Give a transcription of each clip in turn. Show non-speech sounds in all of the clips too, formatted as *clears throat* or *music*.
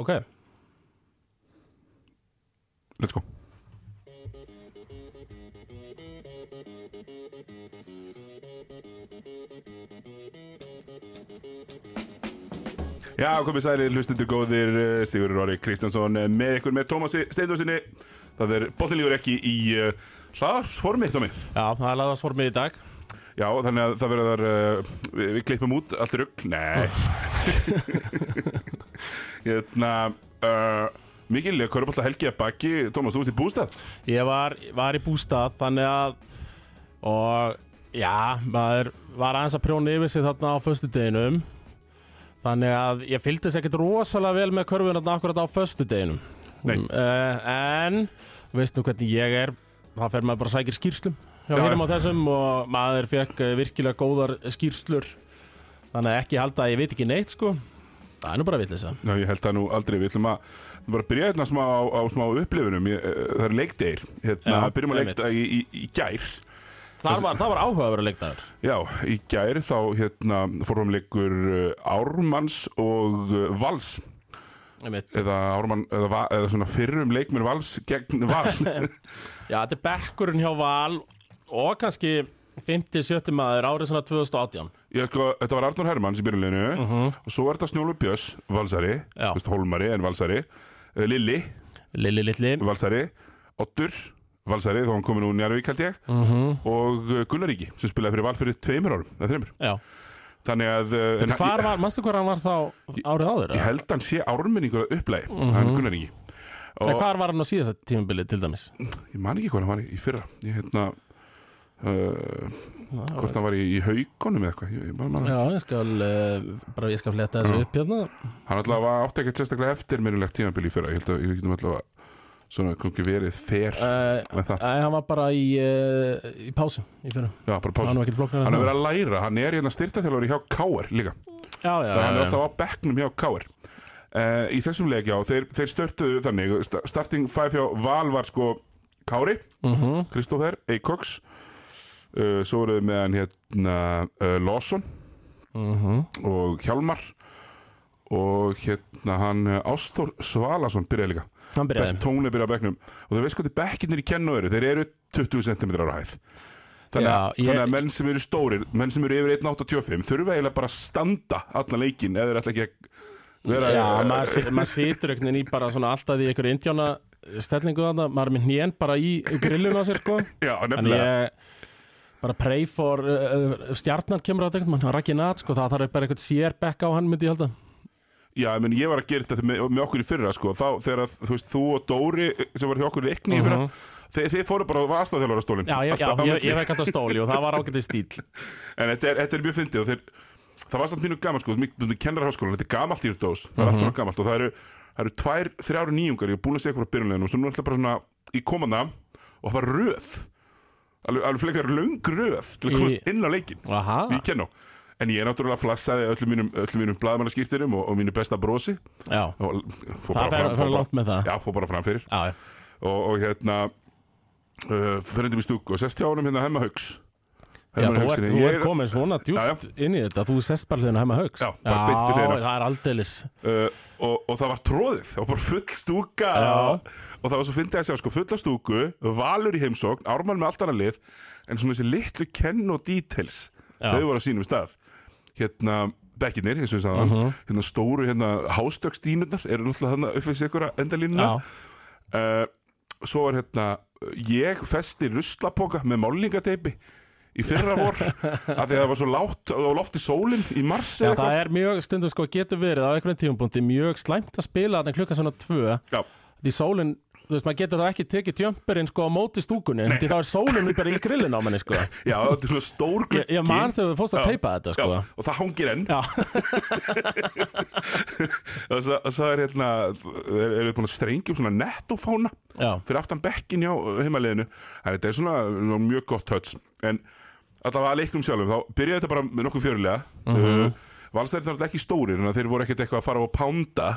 Ok, Let's go. Já, komið sælir, hlustundur góðir eh, Sigurður Orri Kristjánsson eh, með ykkur með Tómasi Steindorsinni Það er bollinlífur ekki í uh, hlaðarsformi, Tómi. Já, það er laðast formið í dag. Já, þannig að það verður uh, við, við klippum út allt rugg Nei *laughs* *laughs* Hérna uh, Mikil, Körbólta Helgi að baki. Tómas, þú veist í bústað. Ég var, var í bústað, þannig að og já, maður var aðeins að prjóna yfir sig þarna á föstudeginum. Þannig að ég fylgdist ekkert rosalega vel með körfuna þarna akkurat á föstudeginum. Nei. uh, en veist nú hvernig ég er það fer maður bara að sækir skýrslum hjá já. á þessum og maður fekk uh, virkilega góðar skýrslur. Þannig að ekki halda að ég veit ekki neitt sko það er nú bara villisa Já, ég held það nú aldrei, við ætlum að bara byrja hérna smá á, á smá upplifunum. Ég, uh, Það er leikdegir, hérna, Já, byrjum að leikta í, í, í gær. Það var, var áhugaverð leikdagur. Já, í gær þá hérna fórum leikur uh, Ármanns og Vals. Einmitt. eða Ármann, eða, eða svona fyrrum leikmur Vals gegn Val *laughs* Já, þetta er bekkurinn hjá Val og kannski 50-70 maður árið svona 2018 Ég sko, þetta var Arnur Hermanns í byrjunleginu og svo var þetta Snjólu Björns, Valsari Já. Vist, Hólmari en Valsari. Uh, Lilli, Lilli Lilli. Valsari. Ottur, Valsari, þá hann komin úr Njarvík held ég. Og uh, Gunnar Ríki sem spilaði fyrir Val fyrir tveimur árum, eða þreimur Já, Þannig að en en hvar var, manstu hvað hann var þá árið áður? Ég held hann sé ármenningur að upplægi hann Gunnar Ríki Þegar hvar var hann á síðasta tímabili til dæmis? Ég man ekki hvað hann var í, í fyrra. Ég hérna uh, Hvort hann var í, í haugunum eða eitthvað ég, bara það. Já, ég skal uh, bara ég skal fletta þessu Já. upp hérna. Hann allavega átti ekkert sérstaklega eftirminnilegt tímabili í fyrra Ég held að ég getum allavega Svona kannski verið fer uh, það. Æ, hann var bara í, uh, í pásu í Já, bara Hann var Hann er verið að læra, hann er hérna styrtaþjálfur hjá Káar líka. Já, já, Það hann er já, alltaf á bekknum hjá Káar uh, Í þessum leik, já, þeir, þeir störtuðu þannig. Sta- Starting 5 hjá Val var sko Kári, Mhm. Kristoffer, Eikoks uh, Svo voruðu með hann hérna uh, Lawson. Mhm. og Hjálmar. Og hérna hann uh, Ástór Svalason byrjaði líka. Hann byrjaði. Á bekknum. Og þú veist hvað þið bekkirnir í kennu eru. Þeir eru 20 cm ára hæð. Þannig, Já, að, ég- þannig að menn sem eru stórir menn sem eru yfir 1.85 þurfa eiginlega bara að standa allan leikin eða þeir ætla ekki að vera Já, maður, si- maður situr einhvern veginn í bara svona alltaf í einhverju indjána stellingu þarna, maður er með hnén bara í grillun á sér sko. *laughs* Já, nefnilega. ég bara pray for uh, stjarnan kemur á þetta Raki Nat sko, það þarf bara einhvern sér bekk á hann myndi ég halda. Já, menn ég var að gera þetta með, með okkur í fyrra sko, þá þegar að, þú veist, þú og Dóri sem var hjá okkur í leikni í fyrra Mhm. þeir, þeir fóru bara á aðstæðþjálfara stólinn Já, ég, já, ég, ég fekk alltaf stóli og það var ágætið stíl *laughs* En þetta er, þetta er mjög fyndið þeir, það var samt mínu gaman sko, mikið kennarháskólan, þetta er gamalt í dós, það er allt svona gamalt og það eru, það eru tvær, þrjáru nýjungar, ég er búin að segja eitthvað frá byrjunleginu og svo nú er alltaf bara svona í komanda og það var röð, alveg, alveg flekkar löng röð til að komast inn á leikin, Aha, í kennó. En ég náttúrulega flassaði öllum mínum, öllum mínum blaðmannaskýrtinum og, og mínu besta brosi. Já, og það fór langt með það. Já, fór bara fram fyrir. Já, já. og, og hérna uh, fyrir í stúku og sest hjá honum hérna hemma haugs Já, þú ert, þú ert komin svona djúpt inn í þetta, þú sest bara hliðina heima haugs Já, bara beint til hliðina. það er aldeilis. Uh, og, og það var tróðið það var bara full stúka Já. Og það var svo fyndið að sjá sko fulla stúku valur í heimsókn, ármann með allt annað lið en svona þessi litlu kenn og details Já. þau voru á sínum stað. Hérna bekkinir, eins og ég sagði uh hérna stóru hérna hástökstínurnar eru náttúrulega þarna upp sig ykkur endalínuna. Uh, svo var hérna ég festi ruslapoka með málningateipi í fyrra vor *laughs* af því að það var svo látt og lofti sólin í mars já það er mjög stundum sko getur verið á einhvern tímapunkti mjög slæmt að spila þarna klukka svona tvö. Já. því sólin, þú veist, maður getur þá ekki tekið tjömperinn sko á móti stúkunni því þá er sólin bara í grillin á manni sko. *laughs* Já, þetta er svona stór Ég, ég man þegar þú fórst að teipa þetta sko. Já, og það hangir enn. *laughs* Og svo, og svo er hérna er, er búin að strengjum svona nettofána fyrir aftan bekkin hjá heimaliðinu. En þetta er svona, mjög gott höts en allavega að leiknum sjálfum þá byrjaði þetta bara með nokkuð fjörlega. Uh Mhm. -huh. valstæðir er ekki stórir en þeir voru ekkert eitthvað að fara á pánda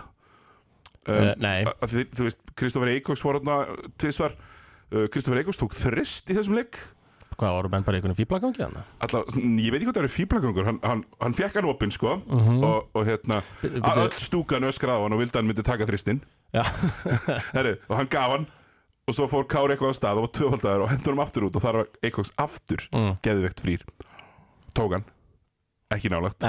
um, uh, þið, þú veist, Kristoffer Eikóks fór hérna tvisvar. Uh, Kristoffer Eikóks tók þrist í þessum leik. Hvað, voru menn bara einhvern fýblagangi hann? Alla, ég veit ekki hvað það er fýblagangur hann, hann, hann fekk hann opinn sko. Og, og hérna Bíddu, að bíddu. öll stúkan öskraði á hann og vildi hann myndi taka þristinn. *laughs* Herri, og hann gaf hann. Og svo fór Kári eitthvað á stað og var tvöfaldaður og hendur hann aftur út og þar var eitthvað aftur Mm. geðveikt frýr. Tók hann ekki nálagt *laughs*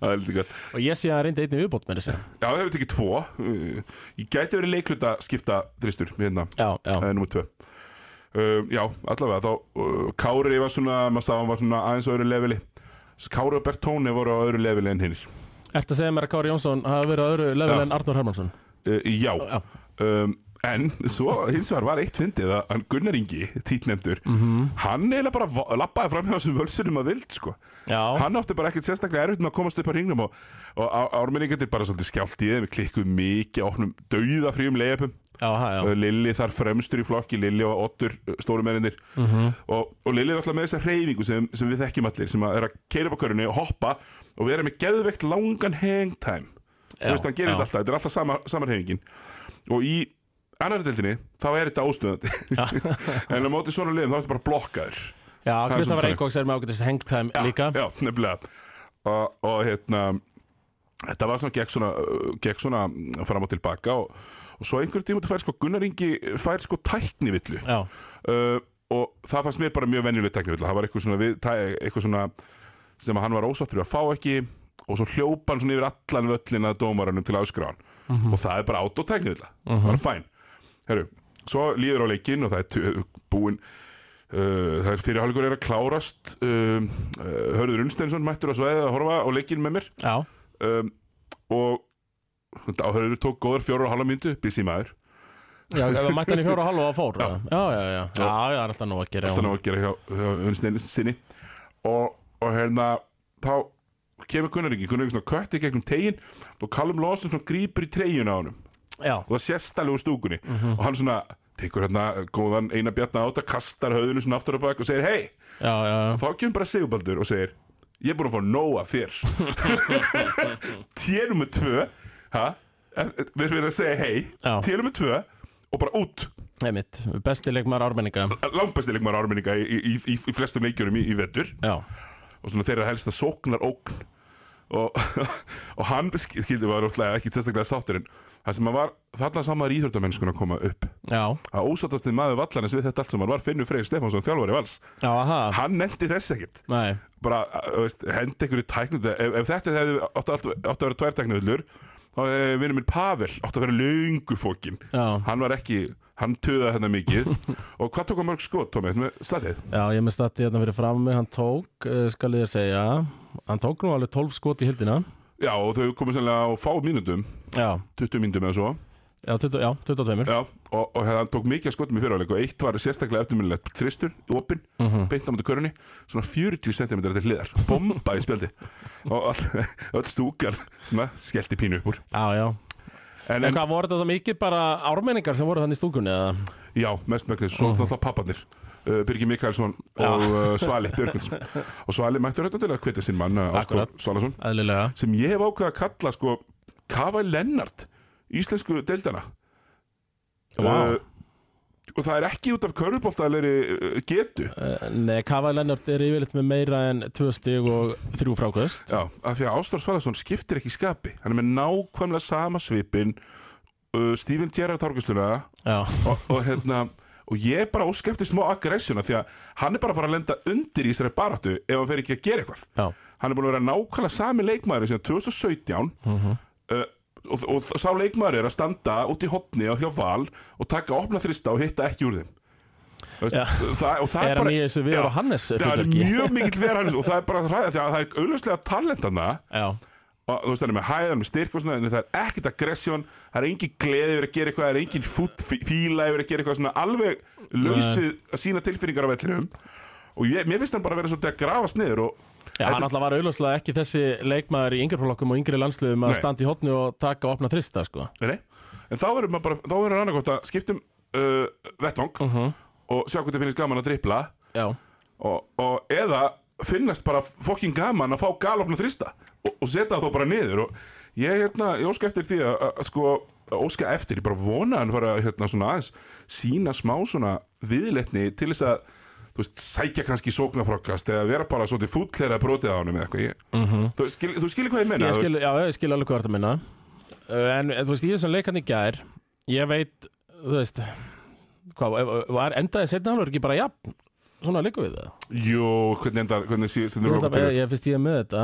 það er lítið gott. Og ég sé að hann reyndi einnig viðbót með þessi já það hefur tekið tvo. Uh, ég gæti verið leikluta skipta þristur hérna. Já, já, Það er nummer tvö. Um, Já, allavega þá uh, Kári var svona, maður sá hann var svona aðeins á öðru leveli. Kári og Bertóni voru á öðru leveli en hinnir Ertu að segja mér að Kári Jónsson hafa verið á öðru level Já. en Arnur Hermansson? uh, Já, Já, um, en svo hins vegar var eitt fyndið að Gunnar Ingi, títnefndur hann eiginlega bara labbaði fram hjá þessum völsunum að vild sko. já, hann átti bara ekkert sérstaklega erfitt með að komast upp á ringnum og, og ármenningandir bara svolítið skjált í þeim við klikkuðum mikið, opnum dauða fríum leiðupum já, ha, já. Lilli þar fremstur í flokki, Lilli og Ottur stórumennir Mhm. og, og Lilli er alltaf með þessa reyfingu sem, sem við þekkjum allir sem að er að keira upp á körunni og hoppa og vera með geðveikt langan hangtime. Þú veist, hann gerir þetta alltaf, þetta er alltaf sama, sama reyfingin og í annari deildinni þá er þetta óstöðandi. *laughs* En á móti svona liðum þá er þetta bara blokkaður. Já, er Kristoffer Eikóks er með ágætist hangtime líka. já, nefnilega. Og, og hérna þetta var svona gekk svona, gekk svona fram og tilbaka og, og svo einhverjum tíma þú fær sko Gunnar Ingi fær sko tæknivillu. Já, uh, og það fannst mér bara mjög venjuleg teknivill það var eitthvað svona, við, eitthvað svona sem að hann var ósáttur að fá ekki og svo hljópa hann svona yfir allan völlin að dómaranum til að öskra hann. Og það er bara autoteknivill það var fæn Heru, svo líður á leikinn og það er búinn uh, það er fyrir hálfleikur er að klárast um, uh, Hörður Unnsteinsson mættur að svæða að horfa á leikinn með mér. Já, um, og Hörður tók góður fjóra og halva myndu busy maður. Já, ef að mætti hann í fjóra og halva og fór Já. Já, já, já, já, það er alltaf nú að gera alltaf ná að gera hjá, sinni. Og, og hérna þá kemur Gunnar ekki Gunnar ekki svona kötti gegnum tegin og Callum Lawson svona grípur í treyjun á honum Já, og það sést alveg úr stúkunni. Og hann svona tekur hérna góðan eina bjarna át kastar höfðinu svona aftur á bak og segir hei og þá kemur bara Sigurbaldur og segir ég er búin að fá nóg af þér. *laughs* Ténum með tvö ha? Eh, eh, við erum að segja hei Já. ténum með tvö og bara út. Einmitt, besti leikmar ármenninga. Langbæsti leikmaður ármenninga í, í, í, í flestum leikjurum í, Já, og svona þeirra helst að sóknar ógn og, *laughs* og hann skildi var náttúrulega ekki sérstaklega sáttur en það sem að var þarna samar íþjóttamennskun að koma upp. Já, að ósáttasti maður vallarins við þetta allt saman var Finnur Freyr Stefánsson þjálfari vals. Já, hann nendi þess ekkert. Nei, bara, veist, hendi einhverju tæknu ef, ef þetta hefði átt, að vera tvær tæknuðullur þá hefði vinnur minn Pavel átt að vera löngu fókin já, hann var ekki, hann töða hérna mikið. *laughs* Og hvað tók hann mörg skot, Tómi, með statið? já, ég með stati hérna fyrir fram mig. Hann tók, uh, skal ég segja. Hann tók nú alveg 12 skot í hildina Já, og þau komið sannlega á fá mínútum. Já, 20 mínútum eða svo. Já, 20, já 22 Já, og, og hann tók mikið skotum í fyrirháleik og eitt var sérstaklega eftirminnilegt. Tristur, opinn, Mhm. beint á mútið körunni svona 40 cm til hliðar. Bomba í spjaldi *laughs* og all, öll stúkar svona skellti pínu upp úr. Já, já. En, En en hvað voru þetta mikið bara ármenningar sem voru þannig í stúkunni eða? já, mest megnis, svo Mhm. náttúrulega pappanir uh, Birgir Mikaelsson og uh, Svali Björgvins og Svali mættur þetta til að hvita sinn mann Áskór Akkurat. Svalason Eðlilega. sem ég hef ákveða að kalla sko Kava Lennart íslensku deildana. Uh, og það er ekki út af körfubóltaðlegri uh, getu. Uh, Nei, Kava Lennart er yfirleitt með meira en tvö stig og þrjú frákvöst Já, af því að Ástór Svalason skiptir ekki skapi. Hann er með nákvæmlega sama svipin uh, Stephen Gerrard Torgusluna Já, og, og hérna og ég er bara óska eftir smá aggressjona því að hann er bara að fara að lenda undir í þessari baráttu ef hann fer ekki að gera eitthvað. Já, hann er búin að vera nákvæmlega sami leikmaður síðan 2017 Mhm. uh, og, og sá leikmaður er að standa út í hotni og hjá val og taka opna þrista og hitta ekki úr þeim. Veist, það, og það er þessu við Já. og Hannes það er mjög mikill vera hann og það er bara að hræða því að það er auðvitað talentana Já, og þú veist það er með hæðan með styrk og svona en það er ekkert aggressjón það er engin gleði yfir að gera eitthvað það er engin fíla yfir að gera eitthvað svona alveg lausið að sína tilfinningar á vellinum. Og ég, mér finnst hann bara að vera svolítið að grafast niður og Já, hann alltaf var auðvitað ekki þessi leikmaður í yngreflokkum og yngri landsliðum að standa í hotni og taka og opna þrista, sko. Nei, en þá verður maður bara þá verður hann annarkvæmt að skiptum uh, vettvang Mhm. og sjá þið finnst gaman að drippla og, og eða finnast bara fokkin gaman að fá galopna þrista og, og setja það þá bara niður og ég, hérna, ég óska eftir því að, að sko óska eftir, ég bara vona hann fara hérna svona aðeins sína smá svona viðleitni til þess að þú veist, sækja kannski sóknarfrokkast eða vera bara svolítið fútleira brotið á honum eða eitthvað ég, Mhm. þú, skil, þú skilir hvað ég menna Ég skil, já, ég skil alveg hvað þetta minna uh, En þú veist, í þessum leikarni gær Ég veit, þú veist Hvað, ef- var endaði setna hálfur ekki bara jafn? Svona líka við það. Jú, hvernig endar, hvernig Ég, ég, lokaperiod? ég finnst ég með þetta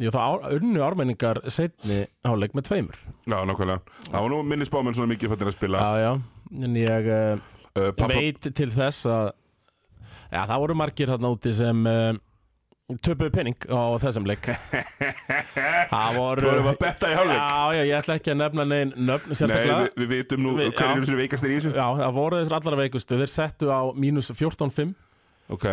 Jú, það unnu ármenningar setni hálfleik með tveimur. Já, nákvæmlega. Það var nú minni spámenn svona mikið fættir að spila. Já, já, en ég uh, uh, pappa, veit til þess að Já, það voru margir þarna úti sem uh, töpuðu penning á þessum leik. *laughs* Það voru Þú erum að betta í hálfleik. Já, já, ég ætla ekki að nefna neinn nöfn Nei, sérstaklega. við, við vitum nú Við- hverju já. eru þessu veikastir í þessu. Já, það voru þessar allra veikustu. Þeir settu á mínus 14.5 Ok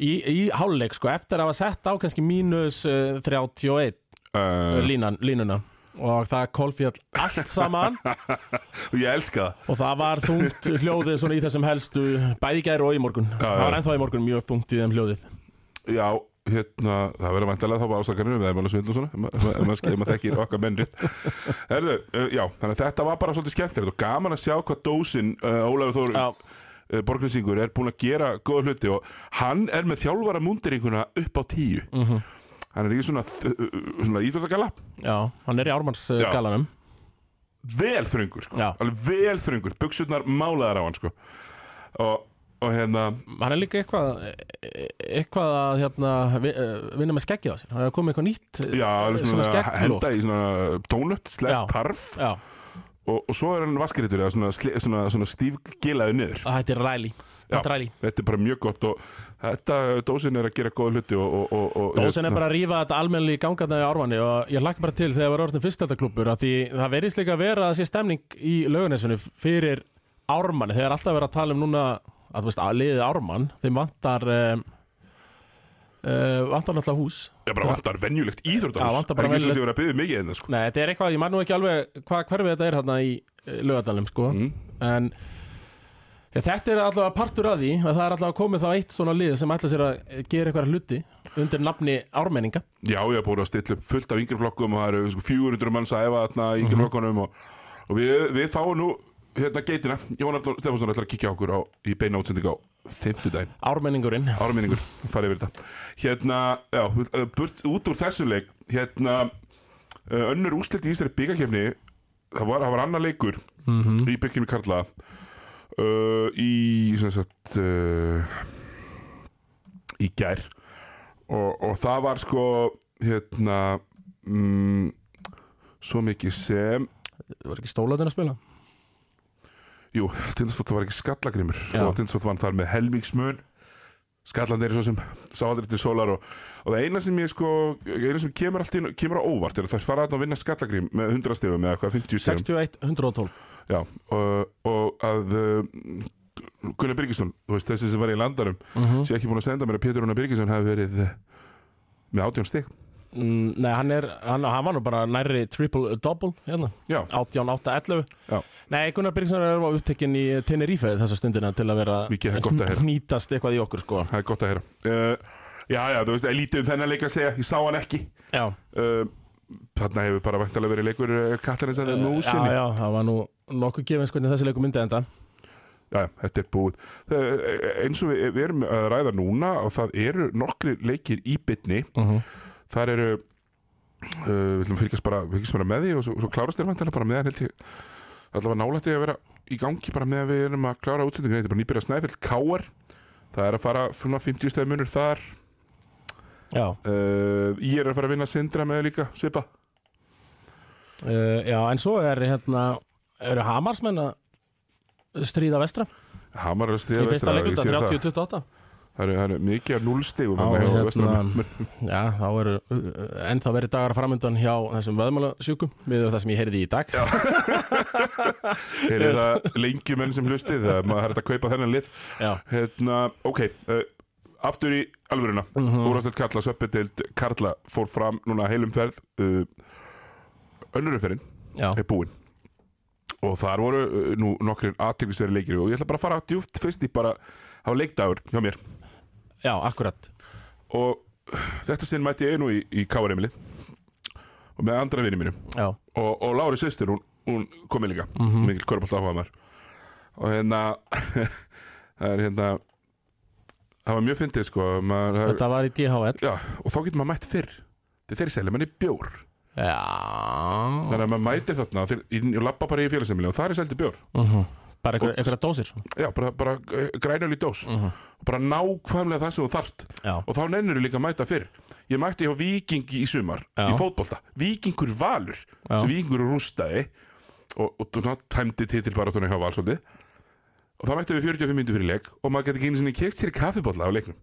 í, í hálfleik, sko, eftir að hafa sett á kannski mínus uh, 31 uh, línan, línuna. Og það kolfjall allt saman. *laughs* Ég elska það. Og það var þungt hljóðið svona í þessum helstu bæði í gær og í morgun. Já, það var ennþá í morgun mjög þungt í þeim hljóðið. Já, hérna, það verður vantilega þá bara ásakarnir við erum alveg svindl og svona ef ma- ef ma- ef maður þekkir okkar menn rétt. Herðu, uh, já, þannig að þetta var bara svolítið skemmtilegt og gaman að sjá hvað dósin uh, Ólafur Þór Já, uh, Borgnesingur er búin að gera góða hluti og hann er með þjálfara múndiringuna upp á tíu. Mhm. Hann er í svona, svona íþjóttagala Já, hann er í ármanns uh, Já. galanum. Vel þröngur sko, Já. alveg vel þröngur. Buksurnar málaðar á hann sko. Og, og hérna Hann er líka eitthvað eitthvað að hérna, eh, vinna með skeggið á sér. Það er komið eitthvað nýtt eh, já, svona svona, henda í svona tónut, slest tarf Já, og, og svo er hann vaskritur eða svona, sli- svona, svona stífgilaði niður. Það hættir ræli. Já. Þetta er ræli. þetta er bara mjög gott og þetta, dósin er að gera góða hluti og, og, og, og Dósin er bara að rífa þetta almennilega í gangarna í ármanni og ég hlakka bara til þegar það var orðin fyrstaldaklubur að því það verðist líka að vera að sé stemning í laugarnesinu fyrir ármanni. Þegar alltaf verið að tala um núna að þú veist að liðið ármann þeim vantar um, uh, vantar náttúrulega hús. Já, bara vantar venjulegt vantar Það er ekki svo venjulegt- því að vera að byggja mikið en það sko. Nei, þetta er eitthvað, ég man nú ekki alveg hvað hverfið þetta er hérna í laugadalum sko. Mm. en ja, þetta er allavega partur af því að það er allavega komið þá eitt svona lið sem ætla sér að gera eitthvað hluti undir nafni ármenninga. Já, ég hef búin að stilla upp fullt af yngreflokkum og það eru sko, 400 manns að æfa þarna í yngreflokkunum og, og við, við fáum nú hérna geitina, Jón Arnór Stefánsson ætlar að kíkja okkur á, í beina útsending á fimmtudaginn, ármenningurinn. Áraminningur farið yfir þetta. Hérna, já, uh, burt, út úr þessum leik hérna, uh, önnur úrslit í þessari byggakefni það var, það var annar leikur mm í byggjum í Karla uh, í sem sagt uh, í gær. Og, og það var sko hérna mm, svo mikið sem var ekki stólaðin að spila jú, Tindastótt var ekki skallagrimur og Tindastótt vann þar með helmingsmun skallan er svo sem sáður til sólar og, og það eina sem ég sko eina sem kemur allt inn, kemur á óvart er að það fara að vinna skallagrim með 100 stegum eða hvað 50 stegum 61, 112 Já, og, og að uh, Gunnar Birgisson, þú veist þessi sem var í landarum mm sé ekki búin að senda mér að Pétur Rúnar Birgisson hafi verið eh, með átjón stig Mm, Nei, hann, er, hann, hann var nú bara nærri triple-double hérna, Já, 18, 8, 11 Já. Nei, Gunnar Birgsson er upptekinn í Tenerife þessa stundina til að vera það er nýtast eitthvað í okkur sko. Það er gott að heyra. Uh, Já, já, þú veist, lítið um þennan leik að segja Ég sá hann ekki. Já, uh, Þarna hefur bara væntalega verið leikur uh, Katarins að já, músinni já, það var nú nokkuð gefins hvernig þessi leikum myndi enda. Já, þetta er búið. Það, Eins og við, við erum að ræða núna og það eru nokkri leikir í bytni uh -huh. Þar eru uh, við ætlum að fylgjast bara, bara með því og svo, svo klárast þér vantilega bara meðan held ég allavega nálætti að vera í gangi bara með að við erum að klára útsendingin þetta er bara nýbyrja snæfell Káar það er að fara svona 50 stæði munur þar. Já, uh, ég er að fara að vinna Sindra með líka svipa. Uh, já, en svo er hérna eru Hamarsmenn að stríða vestra? Hamar er að í stríða fyrsta vestra ég leikluta, sé það. 30-28 það eru, það eru mikið af hjá hérna, Vestra. já, þá eru uh, ennþá verið dagar framöndan hjá þessum veðmálasjúkum við það sem ég heyrði í dag. *laughs* Er það lengjumenn sem hlustið það maður er hægt að kaupa þennan lið. Hérna, ok uh, aftur í alvöruna. Mm mm. úrastöld Karla, söppetild Karla fór fram núna heilum ferð. Uh, önnurumferðin er búin. Og þar voru uh, nú nokkrir aðtrygglisveri leikir og ég ætla bara að fara djúft fyrst í bara hafa leikdagur hjá mér já akkurat. Og uh, þetta sinn mætti ég nú í, í Káaremilið og með andra vinni mínu Já, og, og Lári sýstir, hún, hún komið líka. Mm Mhm. mikil körbált áhuga maður. Og hérna *laughs* það er hérna það var mjög fyndið sko. Maður, Þetta var í DHL já, og þá getur maður mætt fyrr. Þegar þeir selja manni bjór. Já. Þannig að maður mætir þarna ég lappa bara í félagsemili og það er seldi bjór. Mhm. Bara einhverja dósir já, bara, bara grænjöl í dós. Mhm. og bara nákvæmlega það sem þú þarft. Já, og þá nennur þú líka að mæta fyrr. Ég mætti hjá Vikingi í sumar Já. í fótbolta, Vikingur Valur Já. sem Vikingur rústaði. Og, og svona tæmdi titil bara þannig hjá Valsóldi og þá mættum við 45 minnur fyrir leik og maður getur ekki einu sinni kekst sér kaffibólla á leiknum.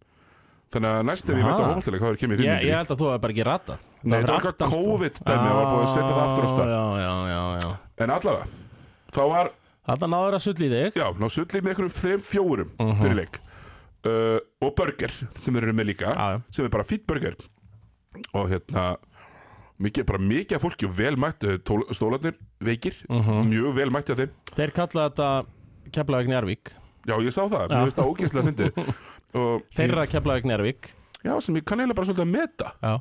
Þannig að næst ef ég mætti á fótboltaleik þá er kemur 5 ég, ég held að þú hefur bara ekki ratað. Nei, það var eitthvað COVID-dæmi að var búið að setja það aftur á stað. Já, já, já, já. En allavega, þá var Þetta náður að sull í þig. Já, ná sullið með einhverjum þreim fjórum fyrir leik. Uh, og burger sem þeir eru með líka já. sem er bara fýtt burger. Og hérna mikið, bara mikið af fólki og vel mætt tól- stólarnir veikir, Mhm. mjög vel mætt af þeim. Þeir kalla þetta Keflavík Njárvík já ég sá það, mér finnst það ógeðslega fyndið. *laughs* Og Þeirra Keflavík Njárvík já, sem ég kann eiginlega bara svolítið að meta. Já.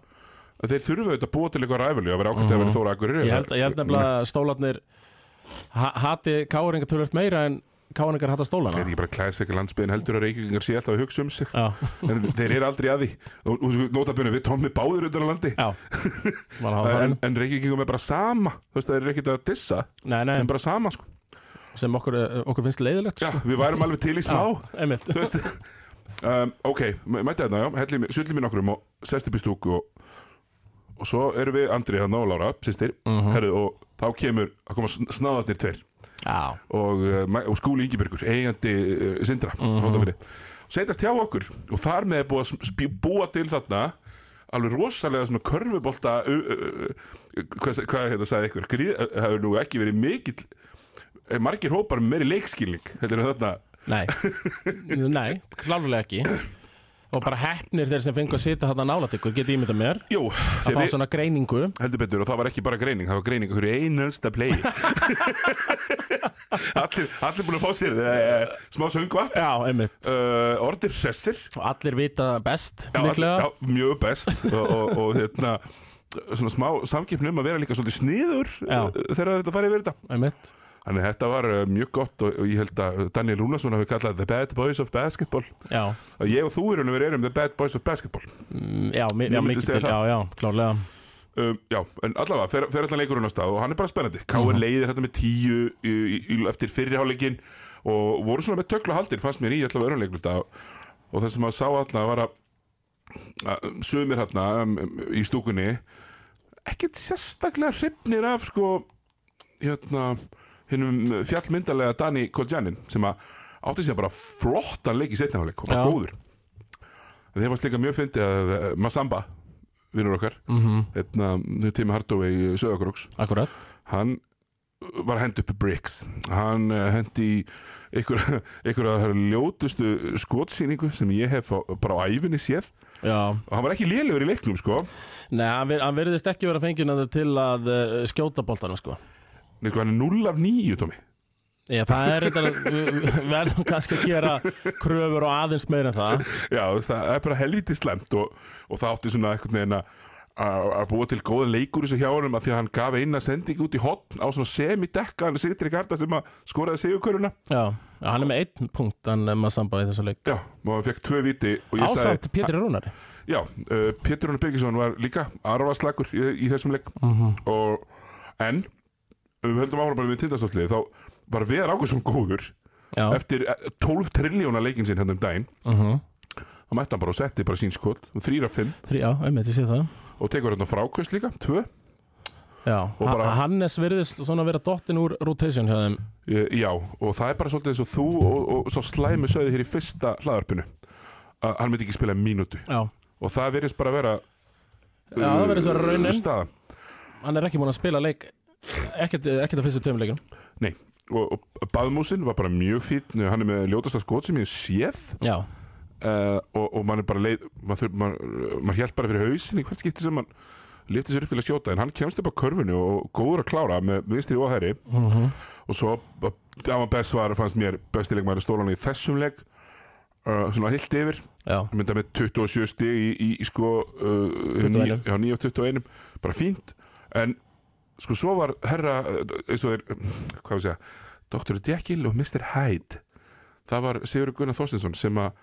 Að þeir þurfa auðvitað að búa til eitthvað ræfili að vera ákvæmt að vera þóra akkurir Mhm. Ég held, ég held nefnilega að stólarnir hati káringar tölvöld meira en káringar hata stólana veit ekki bara klæðsleika landsbyðin heldur að reykingar sé alltaf að hugsa um sig. Já, en þeir eru aldrei að því. Og, sko, notabunni við tómi báður undan á landi. Já. *laughs* Það en, en reykingum er bara sama. Þú veist það er ekkert að dissa. Nei, nei, en bara sama sko. Sem okkur, okkur finnst leiðilegt já, sko. við værum alveg til í smá. Um, ok, mætti þarna já. Helli, sulli mér nokkrum og sest upp í stúku og, og svo erum við Andri hann og Lára, sýstir Mhm. herðu, og þá kemur, þá koma snáðarnir tveir. Já, og, Ma- og skúli Ingibergur, eigandi uh, Sindra, mm Mhm. setjast hjá okkur og þar með er búið að búa til þarna alveg rosalega svona körfubolta uh, hvað, hvað hérna sagði ykkur uh, hefur nú ekki verið mikill eh, margir hópar með meiri leikskilning heldur þarna. Nei. *laughs* Nei, klárulega ekki Og bara heppnir þeir sem fengu að sita þarna nálat ykkur Getið ímynda mér. Jú, Að fá svona greiningu. Heldur betur og það var ekki bara greining, það var greining hverju einasta play. *laughs* Allir, allir búin að fá sér uh, smá söngva Já, einmitt. Uh, orðir hressir. Og allir vita best, já, líklega. já, mjög best. Og, og, og hérna svona smá samkeppni um að vera líka svolítið sniður uh, þegar þetta farið yfir þetta. Einmitt þannig að þetta var uh, mjög gott og, ég held að Daniel Rúnarsson hafi kallað The Bad Boys of Basketball. Já, og ég og þú erum við erum The Bad Boys of Basketball. Mm, já, mi Ég myndi mikið segja til Já, já, klárlega. Um, já, en allavega fer, fer allan leikurinn á stað og hann er bara spennandi. K.R. Mhm. leiðir þetta með tíu í, í, í, eftir fyrriháleikin og voru svona með tökla haldir fannst mér í allavega öruleikluta og það sem maður sá þarna var að, að sumir þarna um, um, í stúkunni ekkert sérstaklega hrifnir af sko hérna hinnum fjallmyndalega Dani Koljanin sem að átti sér bara flottan leik í setnaháleik og bara Já. góður. Þeir varst líka mjög fyndið að eh, Masamba vinnur okkar mm hérna, Tími Hardaway í Söðakróks Akkurat. Hann var að henda upp bricks. Hann uh, hendi *laughs* einhverja einhver ljótustu skotsýningu sem ég hef á, bara á æfinni séð. Já, og hann var ekki lélegur í leiknum sko. Nei, hann, vir, hann virðist ekki vera fengið til að uh, skjóta boltana, sko Nei, sko, hann er 0 af 9 Tómi Já, það er þetta, verðum kannski að gera kröfur og aðeins meira en það. Já, það er bara helviti slemt og, og það átti svona einhvern veginn að búa til góða leikur þessu hjá honum að því að hann gaf eina sending út í hotn á svona semidekka. Hann sittir í karta sem að skoraði sigurköruna Já, hann er með einn punkt hann er maður sambað í þessu leik. Já, hann fekk tvö viti Ásamt Pétur Rúnari. Já, uh, Pétur Rónar Birgisson var líka arfaslagur í, í þessum leik. Mhm. og, en við höldum áhra bara við tindastóðslið þá var Veðar Ágússon góður Já, eftir eh, 12 triljóna leikin sinn hérna um daginn. Uh þá mætti hann bara og setti bara sín skot þrýra fimm. Þrý, já, einmitt, ég sé það. Og tekur hérna frákvist líka, tvö. Já, Og bara- ha Hannes virðist svona vera dottin úr rotation hjá þeim. E, Já, og það er bara svolítið eins og þú og, og svo slæmi sögði hér í fyrsta hlaðarpinu að hann myndi ekki spila mínútu. Já, og það verðist bara vera Já, það virðist vera raunin. staðan. hann er ekki múin að spila leik ekkert, af fyrstu tveim leikum Nei, og, og Baðmúsin var bara mjög fýtt hann er með ljótasta skot sem ég séð. Já, uh, og, og mann er bara leið maður, maður, maður hjælt bara fyrir hausin í hvert skipti sem mann lifti sér upp til að skjóta en hann kemst upp á körfunni og góður að klára með vinstri og hæri uh og svo Dama Bess var fannst mér bestilegmaður stólan í þessum leik uh, svona hilt yfir. Mynda með 27 stig í, í, í sko uh, 21. já, 9 af 21 bara fínt. En sko svo var herra uh, eins og er, hvað við segja Dr. Jekyll og Mr. Hyde það var Sigur Gunnar Þorstinsson sem að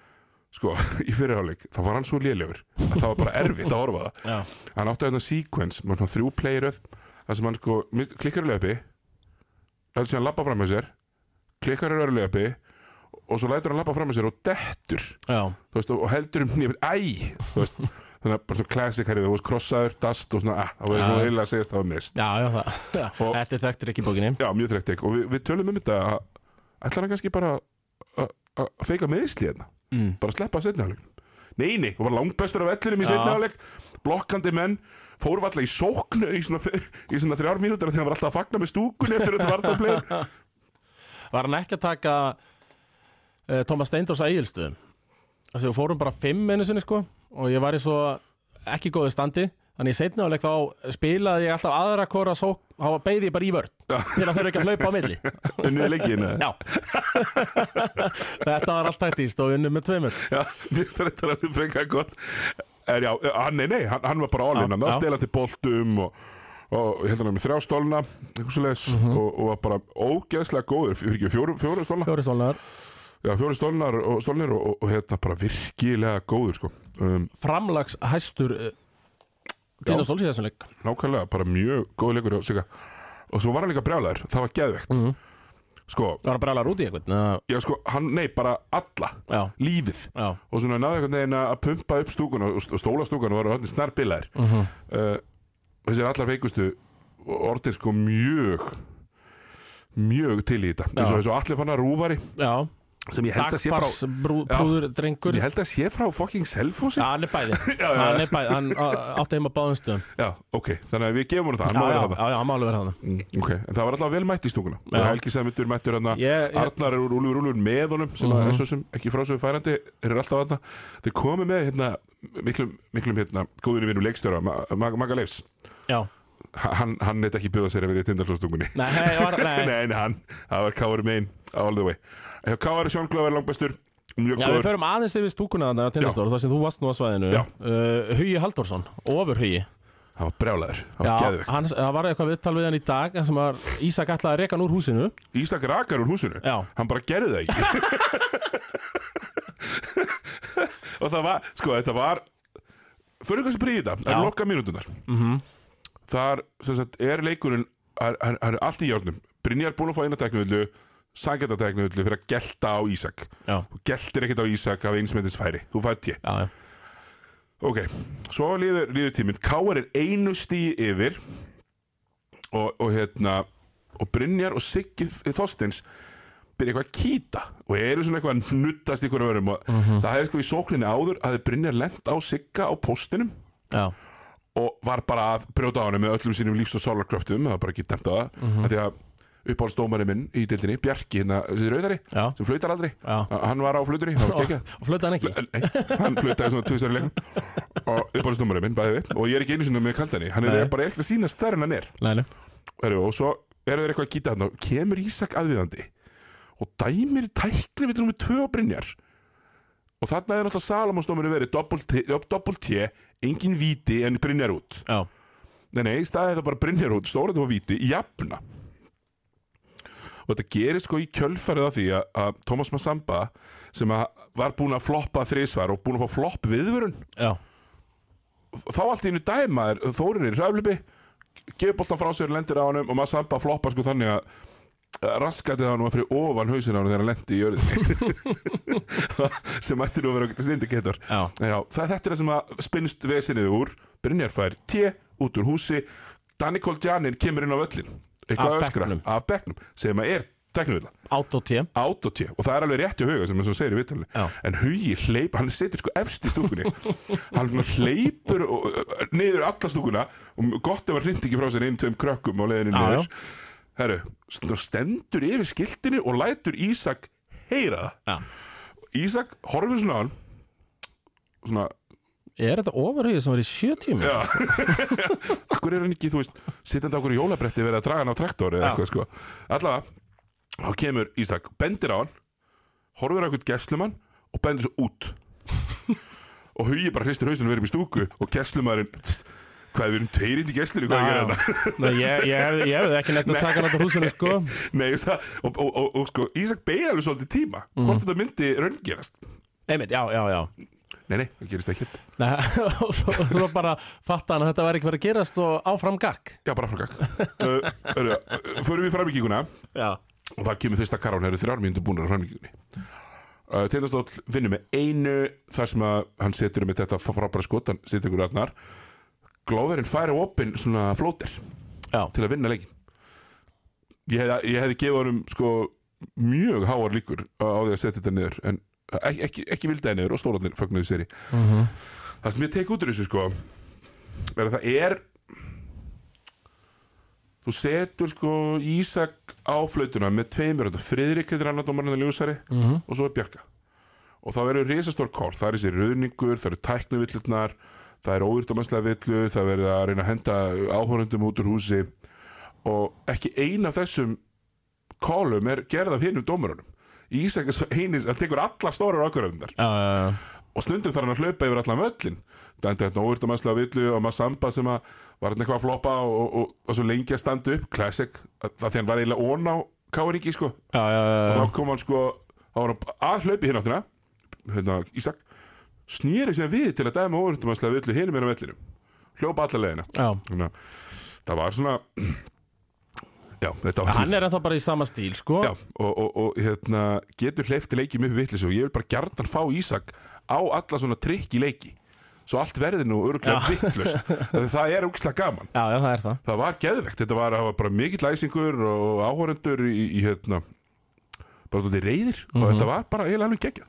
sko, *laughs* í fyrirháleik þá var hann svo lélegur að það var bara erfitt að horfa á það hann átti þarna sequence með svona þrjú playeröð þar sem hann sko klikkar í löpi lætur síðan labba fram með sér klikkar í öru löpi og svo lætur hann labba fram með sér og dettur veist, og heldur um nýjum æ, þú veist þannig að bara svona classic herrið, þú veist, krossaður, dast og svona, ah, það var nú eiginlega að segja að það var mist. Já, já, það, *laughs* Þetta er þekktir ekki bókinni. Já, mjög þreytt ekki, og við, við tölum um þetta að ætlar hann kannski bara að- feika meðisli hérna, mm. bara að sleppa að setna áleik nei, nei, og var langbestur af ellinum í setna áleik blokkandi menn fór valla í sókn í svona, í svona þrjár mínútur þegar hann var alltaf að fagna með stúkunni eftir þetta vartaflegin *laughs* Var hann ekki að taka uh, Thomas Steindors að eigilstöðum Að við fórum bara fimm einu sinni sko og ég var í svo ekki góðu standi. Þannig í seinni áleik þá spilaði ég alltaf aðra hvora sók þá beigði ég bara í vörn til að þau ekki að hlaupa á milli. *laughs* Unnið leikinu Já. *laughs* Þetta var allt tættist og unnum með tveimur. Já, mér finnst þetta alveg frekar gott. Er, já, hann, nei, nei, hann, hann var bara Já, all-in hann já. stelandi boltum og, og hérna með þrjá stólna leis Mhm. og, og var bara ógeðslega góður. Fyrir ekki fjóru, fjóru stólna. Fjóri stólnar já, fjóru stólnar og stólnir og, og, og hérna bara virkilega góður sko. Um, Framlags hæstur uh, Tindastóls í þessum leik. Nákvæmlega, bara mjög góður leikur og, sigga. og svo var hann líka brjálæður, það var geðvegt. Mhm. sko, Það var að brjála út í einhvern já sko, hann, nei, bara alla. Já, lífið. Já. Og svona náði einhvern veginn að pumpa upp stúkuna og og stólastúkuna var hann snar bilaðir uh -huh. uh, þessir allar veikustu orðir sko mjög mjög til í þetta. Og, eins og allir fann að rúfari. Já, sem ég held að sé frá brú, Já. brúður drengur ég held að sé frá fucking selfossi. Já, hann er bæði. *laughs* Já, já, Hann er bæði, hann átti heima báðum stöðum. Já, ok, þannig að við gefum hann það. Hann Já, má já, vera já, það já, hann má vera hann mm, ok, en það var alltaf vel mætt í Já. og Helgi Sæmundur mættur hann ég, Arnar er úlfur úlfur með honum sem að Mhm. eins og sem ekki frá svo færandi eru alltaf þarna. Þeir komu með hérna miklum, miklum hérna góðinu Ma- Ma- Maga Leifs. Já. Hann, hann neitt ekki bjóða sér að vera í tindalslóstungunni *laughs* Nei, nei. hann, það var Káari megin all the way hjá Káari Sjón Glöver langbestur mjög Já, við förum aðeins yfir stúkuna þarna á Tindastór þar sem þú varst nú á svæðinu. Uh, Hugi Halldórsson, ofur Hugi það var brjálæður, það var geðvögt hann, það var eitthvað viðtal við hann í dag sem var Ísak ætlaði að reka hann úr húsinu. Ísak rakar úr húsinu, Já, hann bara gerði það ekki. *laughs* Og það var, sko, þetta var fyrir eitthvað sem príði þetta, það er lokka mínútunar mhm, þar, sem sagt, er leikurinn það er, er allt í járnum. Brynjar búin að fá eina teknivillu Sangendateknivillu fyrir að gelta á Ísak. Já, þú geltir ekkert á Ísak af einsmættis færi þú fær tje já, Ok, svo líður, líður tíminn. Káar er einu stíi yfir og, og hérna og Brynjar og Siggi Þorstins byrja eitthvað að kýta og eru svona eitthvað að nuttast ykkur öðrum og það hefði sko í sókninni áður að Brynjar lent á Sigga á postinum Já, og var bara að brjóta á hann með öllum sínum lífs- og sálarkröftum, það var bara ekki dæmt á það mm -hmm. því að uppáhaldsdómarinn minn í dildinni, Bjarki, hérna, þessi rauðari já, sem flautar aldrei, já. Hann var á flautunni það var *laughs* geggjað og flöta hann ekki? Nei, hann flutaði svona tvisar í leikum og uppáðstumurinn minn, bæði við og ég er ekki einu sinni með kaldani, hann er Nei. bara ekkert að sýnast þar en hann er. Nei, nei, Heru, og svo eru þeir eitthvað að gýta hann og kemur Ísak aðviðandi og dæmir tækni við tvö á Brynjar. Og þarna er náttúrulega Salomonsdómurinn verið doppult T, engin víti en Brynjar út. Já, nei nei, í staðið það bara Brynjar út, stórið var víti, jafna og þetta gerist sko í kjölfarið af því að, að Thomas Massamba sem að var búin að floppa þrísvar og búin að fá flopp viðvörun. Já, þá allt í einu dæmaður Þórin í hræflipi gefur boltan frá sér, lendir á honum og Massamba floppa sko þannig að raskatið hann var fyrir ofan hausinn á hann þegar hann lendi í jörðinni. *laughs* Sem ætti nú að vera okkur stindiketor þetta er það sem að spinnst vesinni úr. Brynjar fær T út úr húsi. Danny Koljanin kemur inn á völlin eitthvað Af öskra bekknum. af bekknum sem að er teknivilla autotí autotí og það er alveg rétt í huga sem og segir í vittalni Já. en hugi hleyp, hann setur sko efst í stúkunni. Hann svona hleypur og, uh, niður alla stúkuna og gott ef hann hrind ekki frá sér einn, tveim krökkum á leiðinni Já, niður. Herru, st- stendur yfir skiltinu og lætur Ísak heyra Já, það Ísak horfir svona á hann svona er þetta ofurhugið sem í sjö tíma? Já. *laughs* Akkur er hann ekki, þú veist, sittandi á okkur jólabretti verið að draga hann á traktor eða eitthvað sko? Allavega, þá kemur Ísak, bendir á hann horfir á eitthvað gæslumann og bendir svo út. *laughs* Og hugi bara hristur hausinu verið upp í stúku og gæslumarinn hvað við erum tveirind í gæslunni, hvað er að gera Nei, ég, ég, ég hefði ekki neitt að taka hann úr húsinu sko. *laughs* Nei, og, og, og, og sko, Ísak beigði alveg svolítið tíma Mhm. hvort þetta myndi raungerast. Einmitt, já, já, já Nei, nei, það gerist ekkert. Nei, *laughs* og svo, svo bara fatta hann að þetta væri ekki verið að gerast og áfram gakk Já, bara frá gagg. Uh, uh, Förum við framvíkinguna Já, og það kemur fyrsta karán, það eru þrjár mínútur búin á framvíkingunni uh, Tindastóll vinnur með einu þar sem að hann setur með þetta frábæra skot hann setur ykkur aðnar Glóðurinn færi opinn svona flóter já, til að vinna leikin ég hefði, ég hefði gefið honum sko mjög háar líkur á á því að setja þetta niður en ekki, ekki, ekki vildaði niður og stólarnir fögnuðu sér í. Mhm. það sem ég tek út úr þessu sko er að það er þú setur sko Ísak á flautuna með tveimur Friðrik heitir annar dómarinn að ljósari Mhm. og svo er Bjarka. Og þá eru risastór kort, það er þessi rauningur það eru tæknuvillurnar það eru óvirtamannslega villur, það verður að reyna að henda áhórundum út úr húsi. Og ekki ein af þessum kólum er gerð af hinum dómarunum Ísak er svo einis, hann tekur alla stórar ákvörðundar já. og stundum þarf hann að hlaupa yfir allan völlin það er þetta óvirtamannslega villu og maður samba sem að var hann eitthvað að floppa og, og, og, og svo lengi að standa upp, classic það því hann var eiginlega ón á káringi sko. Já, og þá kom hann sko þá var hann að hlaupi hinn áttina. Hérna, Ísak snýri sér við til að dæma óvirtumannslega villu hinum er á vellinum. Hljópa alla leiðina. Já. Þannig að það var svona já, þetta Hann er ennþá bara í sama stíl, sko. Já, og, og, og hérna, getur hleyfti leiki mjög vittlis og ég vil bara gjarnan fá Ísak á alla svona trikk í leiki. Svo allt verði nú örgulega Já. vittlust það er úkslega gaman. Já, já, það er það. Það var geðvegt, þetta var, það var bara mikill læsingur og áhórendur í, í hérna bara þetta reyðir og Mhm. þetta var bara eiginlega alveg geggja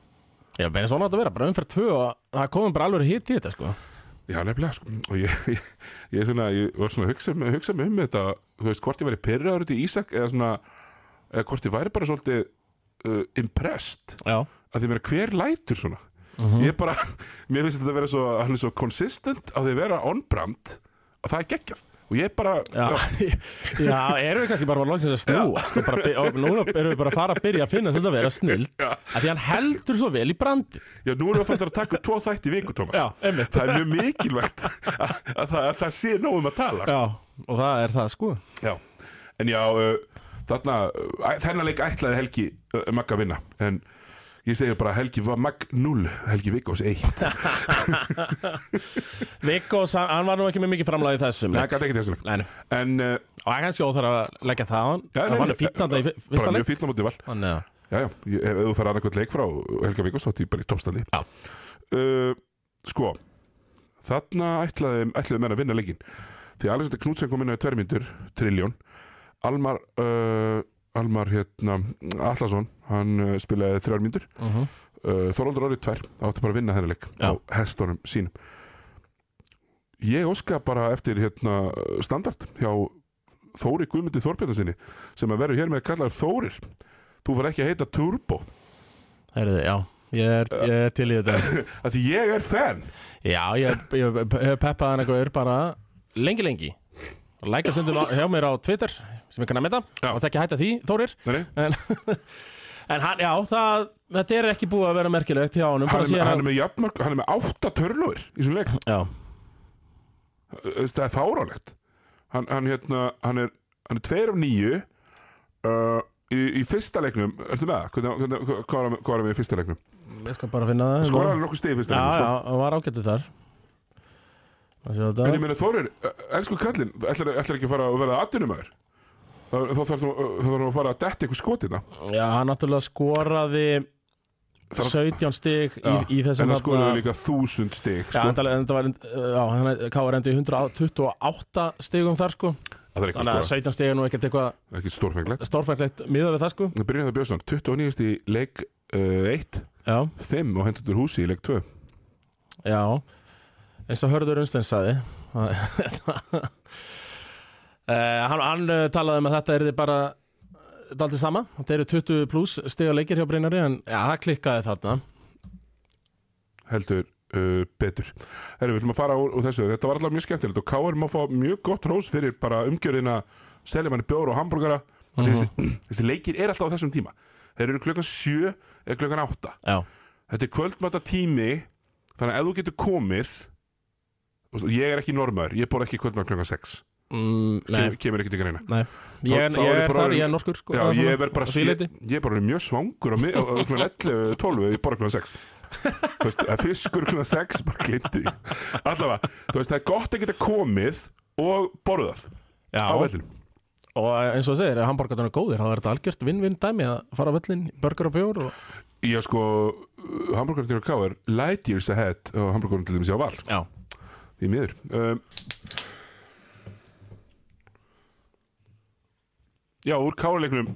Já, beina svona átt að vera, bara umferð tvö og það komum bara alveg hitt í þetta, sko Já, nefnilega, sko. Og ég, *laughs* ég, ég, svona, ég var svona að hugsa, hugsa mig um þetta, þú veist, hvort ég væri pyrraður út í Ísak eða svona, eða hvort ég væri bara svolítið uh, impressed Já að því meira hver lætur svona. Ég bara, *laughs* mér finnst þetta að vera svo, hann er svo consistent á því að vera on-brand að það er geggjað. Og ég bara, Já, *laughs* já erum við kannski bara að loksins að snúast og, bara, og núna erum við bara að fara að byrja að finna þetta að vera snill Já. að því hann heldur svo vel í brandi já, nú erum við fættir að taka tvo þætti í viku, Tómas. Já, Það er mjög mikilvægt að, að, það, að það sé nóg um að tala. sko. Já, og það er það, sko Já, en já, uh, þarna, uh, þennan leik ætlaði Helgi uh, að vinna, en ég segi bara Helgi var Magg 0, Helgi Vikkós 1. Vikkos, hann, hann var nú ekki með mikið framlega í þessum Nei, það gæti ekki þessu leik. Nei, nei. En, uh, og það er kannski óþar að leggja það á hann hann var nú fýtnanda í fyr- fyrsta bara leik mjög fýtna mútið val. Þannig að, Já, já, ég- ef þú fara annarkvæmt leik frá Helga Vikkós, þá er ég bara í toppstandi. Já. Uh, sko, þarna ætlaði, ætlaði menn að vinna leikin. Því Alexander Knudsen kom inn á í tverjmyndur, triljón. Almar, uh, Almar hérna, Allarsson, hann uh, spilaði þrjár myndur. uh -huh. uh, Þorvaldur orðið tvær átti bara að vinna þennan leik á hestunum sínum. Ég óska bara eftir hérna, standard hjá Þóri Guðmundi Þorbjörnarsinni sem að verður hér með kallar Þórir. Þú var ekki að heita Turbo. Heyrðu, já, ég er, ég er til í þetta. *laughs* Að því ég er fan. Já, ég hef peppað hann eitthvað bara lengi, lengi Læka stundum hjá mér á Twitter sem ég kann að mynda Já. og það ekki hætta því, Þórir. En, *laughs* en hann, já, það, þetta er ekki búið að vera merkilegt hjá honum hann, bara er með, síðan hann er með jafnmörg hann er með átta törlur í þessum leik. Já, það er fárálegt hann, hann, hérna, hann er hann er tveir af nýju uh, í, í fyrsta leiknum. Ertu með það? Hvernig, hvernig, hvað var- var við í fyrsta leiknum? ég skal bara finna það. Skoraði hann nokkuð stið í fyrsta Já, leiknum sko. já, hann var ágættið þar. Það En ég meina Þórir, elsku kallinn ætlar, ætlar ekki að fara að verða atvinnumæður þá þarf nú að fara að detti eitthvað skotina Já, hann náttúrulega skoraði Þarf- 17 stig í, í þessum en þarna- skoraði líka þúsund stig Já, sko. en það, en það var, já, hann er K.R. endi í 128 stigum þar sko. Þannig að skora, 17 stig er nú ekkert eitthvað ekki stórfenglegt. Stórfæklegt miðað við það sko. Það byrjaði það Björnsson, 29. í leik 1, Já, 5 og hendur húsi í leik 2 já eins og Hörður Unsteins saði uh, *laughs* hann, hann uh, talaði um að þetta er bara daldið sama, þetta eru 20 pluss stiga leikir hjá Brynari en já, það klikkaði þarna. Heldur uh, betur. Herru, við ætlum að fara úr, úr þessu. Þetta var alltaf mjög skemmtilegt og K.R. má fá mjög gott rós fyrir bara umgjörðina selja manni bjór og hambúrgara. Mm Mhm. þessi, þessi leikir er alltaf á þessum tíma. Þeir eru klukkan 7 eða klukkan 8 Já, þetta er kvöldmata tími þannig að ef þú getur komið ég er ekki normaður, ég bor ekki kvöldmata klukkan 6 mm, Kem, kemur ekki til greina. Nei. Ég, er ég ég er þar, ég er norskur sko Já, ég er bara ég, er bara mjög svangur klukkan 11, 12 ég bor klukkan 6 Þú veist, að fiskur klukkan 6 bara glimti allavega, þú veist, það er gott að geta komið og borðað Já, á vellinu og eins og það segir, ef hambúrgarnir er góðir þá er þetta algjört vinn-vinn dæmi að fara á völlin, burger og bjór og... Já, sko, hambúrgarinn til K er light years ahead og hambúrgarinn til dæmis á val Já, því miður. Um, Já, úr káleiknum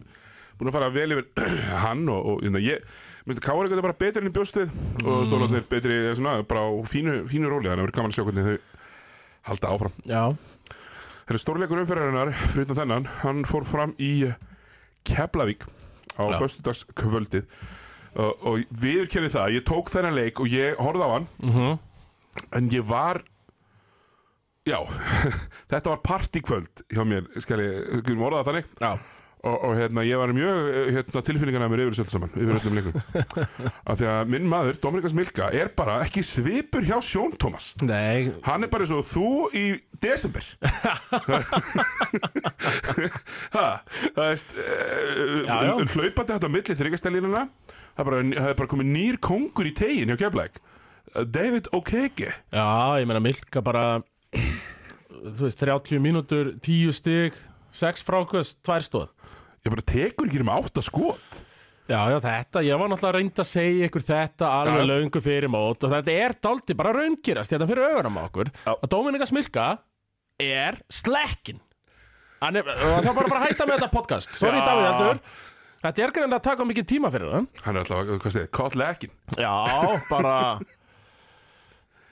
búin að fara vel yfir *clears throat* hann og, og hérna, ég minnst að káleiknum er bara betri enn í bjóstið og stólarnir betri eh, svona, bara á fínu, fínu róli. Þannig að verður gaman að sjá hvernig þau halda áfram. Já, Það er stórleikur umferðarinnar fyrir utan þennan, hann fór fram í Keflavík á Já. föstudagskvöldið. Uh, og viðurkenni það, ég tók þennan leik og ég horfði á hann. Mhm. En ég var já, *laughs* þetta var partykvöld hjá mér, skal ég, orða það þannig. Já, og, og hérna, ég var mjög eh, hérna, tilfinningarna mér yfir öllu saman yfir öllum leikum *laughs* af því að minn maður, Dominikas Milka er bara ekki svipur hjá Sjón Thomas. Nei, hann er bara eins og þú í desember. *laughs* Ha, það veist já. uh, hlaupandi þetta á milli þryggastelínuna það er bara, komið nýr kongur í tegin hjá Keflæk David Okeke. Já, ég meina Milka bara þú veist, 30 mínútur 10 stig, 6 frákvöst 2 stóð ég bara tekur ekki um átta skot. Já, já, þetta, ég var náttúrulega reynd að segja ykkur þetta alveg löngu fyrir mót og þetta er daldi bara raungirast þetta fyrir augunum á okkur. Já. að Dominika Smilka er slekkin er, það er bara bara að hætta með þetta podcast. Sorry Já. Davíð Aldur Þetta er greinlega að taka mikið tíma fyrir hann. Hann er alltaf, hvað segir, caught lacking Já, bara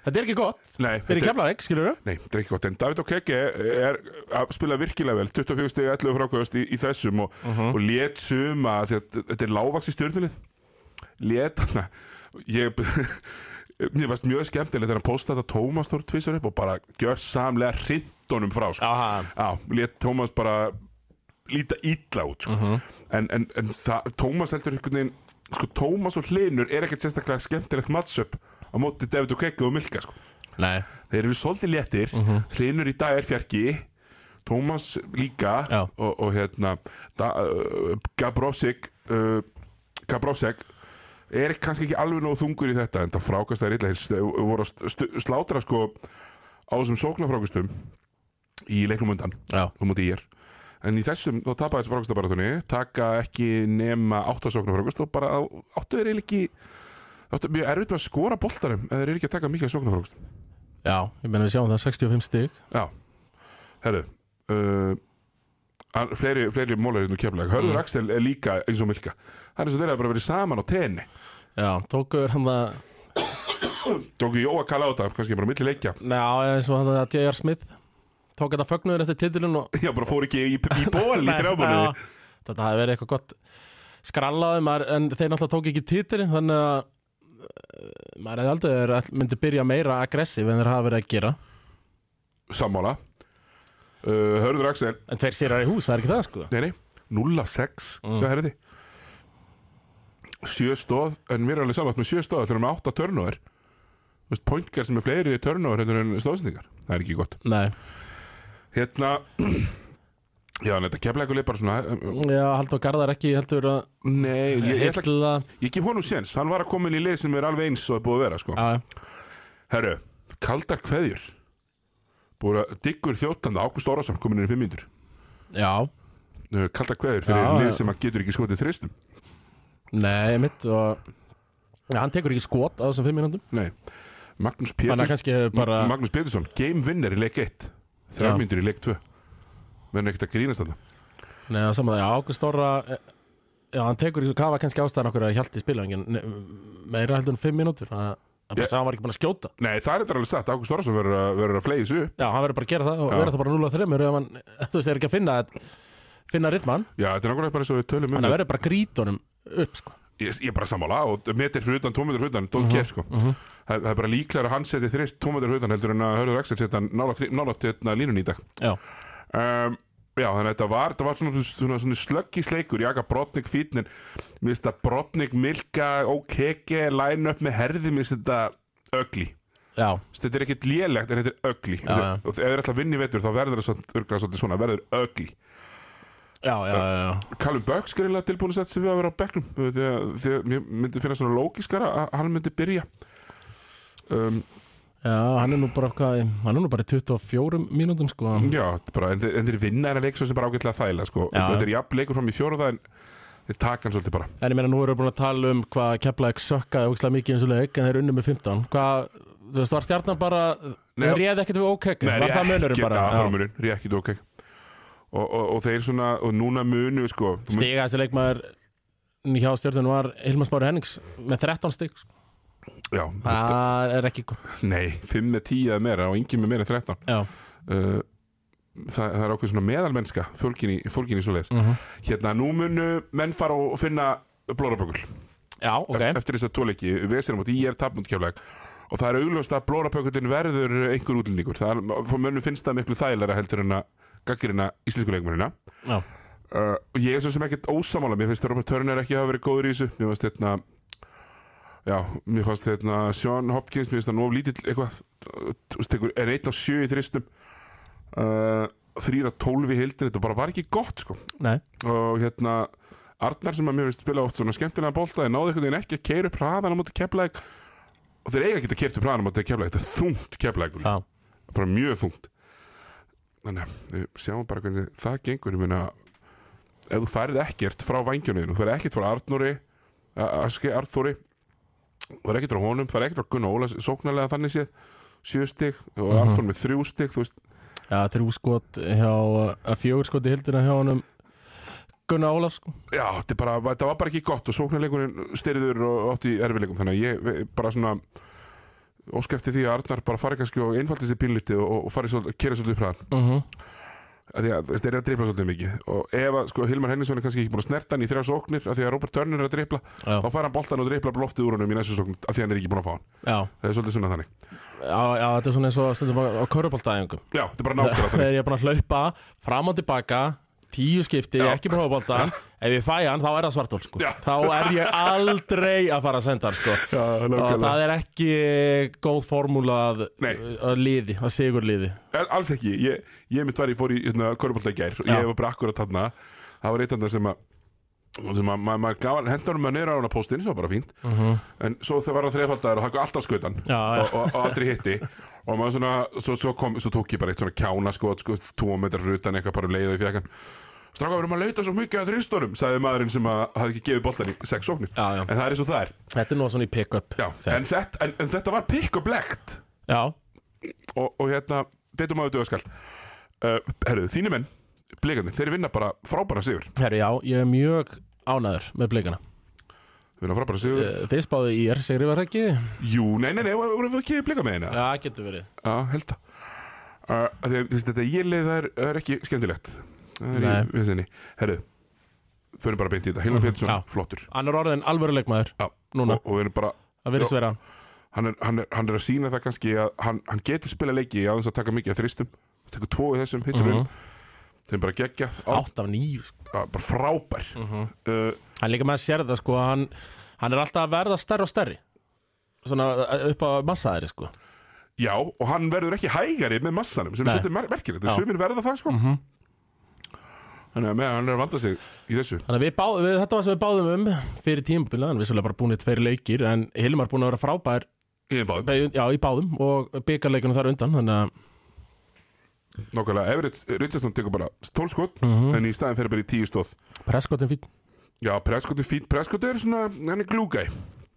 Þetta er ekki gott. Nei, þetta er- kemlaðeg, skilur nei, þetta er ekki gott. En David Okeke er að spila virkilega vel. 24 stegi 11 frákvöðast í, í þessum og, og lét suma að þetta er lágvaks í stjórnulið lét hann ég *laughs* mér varst mjög skemmtilegt þegar hann postaði þetta Tómas Þór tvisar upp og bara gjör samlega hrindunum frá sko. Aha, Já, lét Tómas bara líta illa út sko. en, en, en það, Tómas heldur einhvern veginn sko, Tómas og Hlinur er ekkert sérstaklega skemmtilegt matchup á móti David og Kekki og Milka sko. nei, þeir eru svolítið léttir. Hlinur í dag er fjarki. Tómas líka. Já. og, og hérna da, uh, Gabrovsik uh, Gabrovsik er kannski ekki alveg nógu þungur í þetta en það frákast það er illa. Þeir voru að slátra sko á þessum sóknarfrákastum í leiknum undan ég en í þessum þá tapaði þessi frákastabaratunni taka ekki nema áttasóknarfrákast og bara áttu eiginlega ekki áttu mjög erfitt með að skora boltarum eða þeir eru ekki að taka mikið sóknarfrákast já Ég meina við sjáum það 65 stig. Já, herru uh, Fleiri, fleiri mólar hérna kemlega Hörður Mm. Axel er líka eins og Milka. Það er eins og þeir hafa bara verið saman á tenni. Já, tókuður hann það Tóku Jóa kalla á þetta, kannski bara milli leikja. Já, eins og hann það J.R. Smith. Tók þetta fögnuður eftir titilin og Já, bara fór ekki í, í *laughs* ból í já, Þetta hafi verið eitthvað gott skrallaði maður, en þeir náttúrulega tók ekki titilin þannig að maður hefði aldrei verið- myndi byrja meira aggressív en þeir hafa verið að gera. Sammála. Uh, Hörður Axel, en tveir sérar í hús, það er ekki það sko. Nei nei. 0 af 6, Mm. hvað er þið? Sjö stóð En mér er alveg samvægt með sjö stóð Þeir eru með 8 törnóður pointgar sem er fleiri törnóður en stóðsendingar Það er ekki gott. Nei, Hérna *clears throat* Já, en þetta kemlega leik bara svona uh, já, Haldur Garðar ekki heldur að Nei, ég, ég, ætla, ég gef honum séns. Hann var að koma inn í lið sem er alveg eins og er búið að vera sko. Já, Herru, kaldar kveðjur. Búið að diggur þjóttanda Ágúst Órásson komin inn í fimm mínútur. Já, Uh, Kaldar kveðjur fyrir Já, lið sem að getur ekki skotið þristum. Nei, mitt og Já, hann tekur ekki skot á þessum fimm mínúndum Nei, Magnús Þannig að Péturs kannski bara Magnús Pétursson, game winner í leik 1 Já. Þrjár mínútur í leik 2 Menn ekkert að grínast þetta Nei, það saman, já, Ágúst Orra Já, hann tekur hvað var kannski ástæðan okkur að hjalti spilangin meira heldur en fimm mínútur að að sá hann var ekki búin að skjóta. Nei, það er þetta alveg satt Ágúst Órásson verður að, verður að flegi þessu upp. Já, hann verður bara að gera það og verður það bara 0 að 3 ef hann, *laughs* þú veist, er ekki að finna finna ritmann, Já, þetta er nákvæmlega bara eins og við tölum um hann verður bara að grýta honum upp, sko. Ég, ég er bara sammála og metir fyrir utan, tómetur fyrir utan, don't care sko. mhm. það, það er bara líklega að hann seti þrist tómetur fyrir utan heldur en að Hörður Axel setja nálat hérna línun í dag. Já, um, Já, þannig að þetta var, þetta var svona, svona, svona slöggisleikur, Jaka Brotnik fítnin Mér finnst þetta Brotnik, Milka, OKG, line up með herði Mér finnst þetta ögli Þetta er ekkert lélegt en þetta er ögli. Og ef þeir ætla að vinna í vetur þá verður það svona, verður ögli Já, já, já, já. Callum Bucks greiðlega tilbúin að setja sig við að vera á að, því að mér myndi finna svona lógiskara að hann myndi byrja. Um, Já, hann er nú bara, hvað, hann er nú bara í 24 mínútum, sko. Já, bara, en, þeir- vinna en að leik svo sem bara ágætlega þægilega sko. Já. þetta er jafn leikur fram í fjóruða en þeir taka hann svolítið bara En ég meina, nú erum við búin að tala um hvað Keflavík sökkaði ógislega mikið eins og leik, en þeir unnu með 15. Hvað, þú veist, var stjarnan bara, þeir réði ekkert við ókek, Nei, var það munurum bara? Já, það var munurinn, rékkið ok og, og, og þeir svona, og núna munu sko, Stiga þessi leikmaður hjá stjórnun var Hilmar Smári Hennings með 13 stig, sko. Já, þetta, Það er ekki gott. nei, 5 með 10 eða meira og engin með meira en 13 Já. uh, það, það er ákveð svona meðalmennska fólkin í, fólkin í svo leiðis Mm hérna, nú munu menn fara og finna blórabökul. Já, ok. eftir þess að tóleiki, við séum að ég er tapmundkjáfleg og það er augljóst að blórabökullin verður einhver útlendingur. Mönnum finnst það miklu þægilega heldur en að gaggrina íslensku leikmennina. Já. uh, og ég er svo sem ekkert ósamála mér finnst að Robert Turner ekki hafa verið góður í þessu. Mér fannst hérna já, mér fannst hérna Sean Hopkins mér finnst það nóg lítill eitthvað þú veist, er einn á sjö í þristum uh, þrýra tólf í hildin þetta bara var ekki gott sko Nei. og hérna Arnar sem að mér finnst spila oft svona skemmtilega bolta þeir náðu einhvern veginn ekki að keira upp hraðan á móti keflæk og þeir eiga ekki að keira upp hraðan á móti keflæk þetta er þungt keflæk Já. bara mjög þungt þannig að við sjáum bara hvernig það gengur ég meina ef þú færið ekkert frá vangjónuðinu þú færið ekkert frá Arnóri Arþóri þú færið ekkert frá honum, þú færið ekkert frá Gunnar Ólas sóknarlega þannig séð sjö stig og Mhm. Arþór með þrjú stig þú veist, Já, þrjú skot hjá, að fjögur skot í hildina hjá honum Gunnar Ólafs, sko. já, þetta, er bara, þetta var bara ekki gott og sóknarleikurinn styrður og átt í erfileikum þannig að ég bara svona óska eftir því að Arnar bara fari kannski og einfaldi sér pínliti og, og fari svolítið, kera svolítið upp hraðan þeir eru að dripla svolítið mikið og ef að sko, Hilmar Henningsson er kannski ekki búin að snerta hann í þrjá sóknir að því að Robert Turner er að dripla Já. þá fær hann boltan og dripla loftið úr honum í næstu sókn að því að hann er ekki búin að fá hann Já. það er svolítið svona þannig Já, já, þetta er svona eins og stundum á, á körubóltaæðingum. já, þetta er bara nákvæmlega *laughs* Þegar þannig ég er búin að hlaupa fram og tilbaka, tíu skipti, Já. ekki búin að bóltan. Ef ég fæ hann, þá er það svartól, sko. Þá er ég aldrei að fara að senda hann, sko. já, Og það er ekki góð formúla að, að liði, að sigur liði. Alls ekki, ég, ég mitt var ég fór í hérna, körubólta í gær og Já. ég var bara akkurat þarna það var eitt þarna sem að sem að maður ma gaf hendur með neyra á hana póstinn sem var bara fínt en svo þegar var það þreifaldar og það kom alltaf já. og, og, og aldrei hitti og maður svona, svo, svo, kom, svo tók ég bara eitt svona kjána skot, sko, tvo metrar rutan eitthvað bara leiða í fjakan Stráka, við erum að leita svo mikið að þristunum sagði maðurinn sem að hafði ekki gefið boltan í sex sóknir. Já, já. en það er eins og það er. Þetta er nú svona í pick-up. já, en, þetta, en, en þetta var pick up legt Já, og, og hérna, betur maður dögaskal uh, Herru, þínir menn Blikandi, þeir vinna bara frábæra sigur. Herru, já, ég er mjög ánæður með blikana. Þeir vinna frábæra sigur Eh, Þið spáðu í er, segir ég var ekki? Jú, nei, nei, nei, vorum við ekki blika með hérna Já, getur verið. Já, held að. Þessi, Þetta það er, það er ekki skemmtilegt. Nei. Herru, förum bara beint í þetta. Hilmar Mhm, Pétursson, flottur. Hann er orðin alvöruleikmaður Já, núna, og, við erum bara það virðist vera. hann er, að sína það kannski að hann, hann getur spila leiki á þess að taka mikið að þristum tekur tvo í þessum hittur Mhm. Þeim bara geggja, á, Átt af nýju, sko. bara frábær uh, Hann líka með að sér það, sko, hann, hann er alltaf að verða stærri og stærri. Svona eh, upp á massaðri, sko. Já, og hann verður ekki hægari með massanum sem er svolítið mer merkilegt, Já. sumir verða það sko Mhm. Þannig að með hann er að vanda sig í þessu Þannig að við báðum, við, þetta var sem við báðum um fyrir tímabila, hann er vissulega bara búin í tveir leikir, en Hilmar búin að vera frábær, Í báðum, já, í báðum og byggarleikunum þar undan, þannig að, nákvæmlega Everett Richardson tekur bara 12 skot Mhm. en í staðin fer bara í 10 stóð presskotin fín. Já, Prescott er fínt, Prescott er svona hann er glúgæ,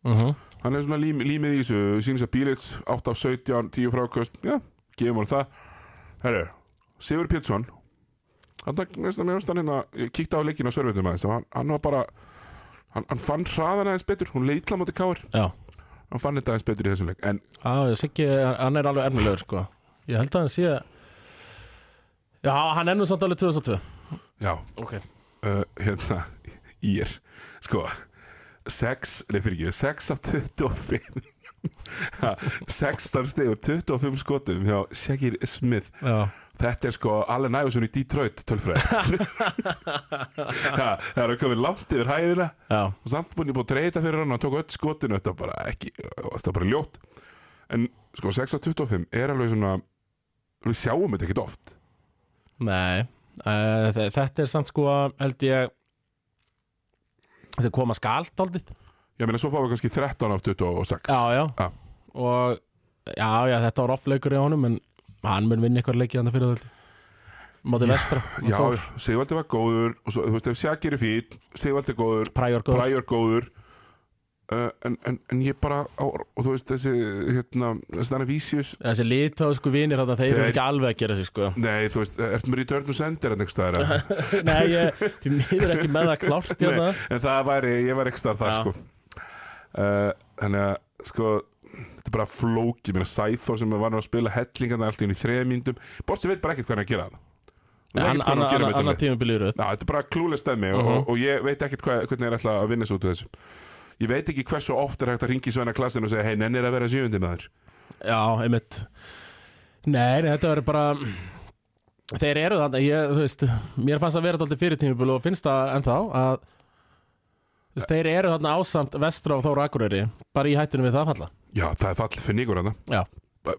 Uh -huh. hann er svona lím, límið í þessu sínins að Bílits, 8 af 17 10 frákvöst, já, gefum hann það. Herru, Sigur Pétursson hann er næstan með hann hérna ég kíkti á leikina á sörveitum aðeins hann, hann var bara hann, hann fann hraðan aðeins betur, hún leitla móti káir Já, hann fann þetta aðeins betur í þessum leik en Já, ég sé ekki, hann er alveg ernulegur sko. Ég held að hann sé Já, hann er nú samt alveg 2002 já, Ok. Uh, hérna í er, sko 6, nei fyrir ekki 6 af 25 Ha, 16 stegur 25 skotum hjá Shaggy Smith. Já, þetta er sko Allen Iverson í Detroit tölfræði. *laughs* Ha, það er komið langt yfir hæðina. Já, og samt búin ég búin að treyta fyrir hann og tók öll skotinu þetta var bara ekki, þetta var bara ljótt. En sko 6 af 25 er alveg svona við sjáum þetta ekkert oft nei uh, Þetta er samt sko held ég þetta koma skalt aldrei Ég meina, svo fáum við kannski 13 af 26 Já, já, Já. og já, já, þetta var off-leikur í honum en hann mun vinna eitthvað leikið hann fyrir þetta Móti vestra Já. Sigvaldi var góður og svo, þú veist, ef Sjagir er fín Sigvaldi er góður, Præjor góður en, en, en ég bara á, og þú veist, þessi hérna, þessi vísjus Þessi litáðsku vinir þarna, þeir eru ekki alveg að gera sér sko. Nei, þú veist, ertu með return to sender en eða? *laughs* Nei, ég, því miður ekki með það klárt hérna. En það væri, ég var ekki staðar það, Já. sko. Uh, Þannig að, sko Þetta er bara flóki, mér að Sæþór sem var að spila hellingarna allt í einu í þreja myndum. Bossi veit bara ekkert hvað hann er að gera það Veit ekkert hvað hann er að gera með Anna þetta í er bara klúlega stemmi Mhm. og, og ég veit ekkert hvernig er ætla að vinna svo út af þessu Ég veit ekki hversu oft er hægt að ringi Svenna klassinu og segja Hei, nennir að vera sjöfundi maður. Já, einmitt. Nei, þetta verður bara Þeir eru þannig, ég, þú veist Mér fannst að vera þetta alltaf fyrir tímabili og finnst það ennþá að veist, Þeir eru þarna ásamt vestra og þóra akureyri bara í hættinu við það að falla. Já, það er fall finníkur hann Já.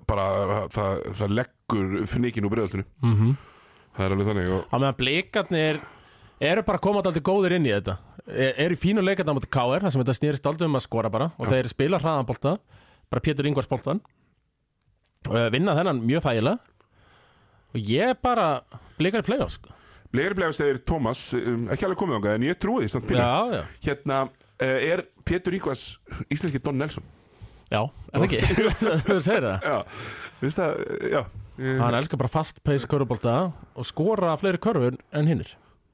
Bara, það, það leggur finníkin úr breyðaltinu mm -hmm. Það er alveg þannig og, Á meðan blikarnir eru bara komað alltaf góðir inn í þetta. Er, er í fínu leikarna mot KR þar sem þetta snýrist aldrei um að skora bara og Já. þeir spila hraðanbolta bara Pétur Ingvars boltan og eh, vinna þennan mjög þægilega. Og ég bara blikar í play-off sko. Blegri blegast segir Tómas um, Ekki alveg komið ánga, en ég trúi því Já, já, Hérna, uh, er Pétur Íkvas íslenski Don Nelson? já, er það ekki? *laughs* Það. Já, finnst það, já. Hann elskar bara fast pace körfubolta og skora fleiri körfur en hinnir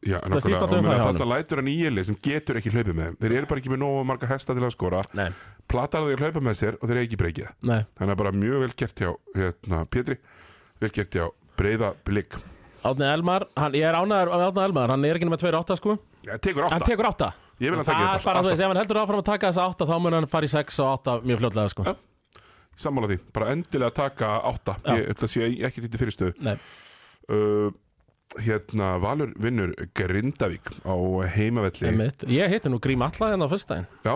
Já, Það snýst alltaf um það þetta lætur hann í eli sem getur ekki hlaupið með þeim. Þeir eru bara ekki með nógu marga hesta til að skora. Nei, Platar þeir hlaupa með sér og þeir eru ekki breykið. Þannig að bara mjög vel gert hjá hérna, Pétri. Vel gert hjá Breiða Blik. Átni Elmar hann, ég er ánæður af Átni Elmar, hann er ekki með 2-8 sko. Já, tekur hann átta tekur 8 Ég vil að það taka er bara, veist, alltaf. ef hann heldur áfram að taka þessa 8 þá mun hann fara í 6 og 8 mjög fljótlega sko. Sammála því, bara endilega taka átta. Já. Ég ætla að sé ekki þetta fyrirstöðu uh, Hérna, Valur vinnur Grindavík á heimavelli. Einmitt. Ég heiti nú Grím Alla hérna á fyrstæðin Já,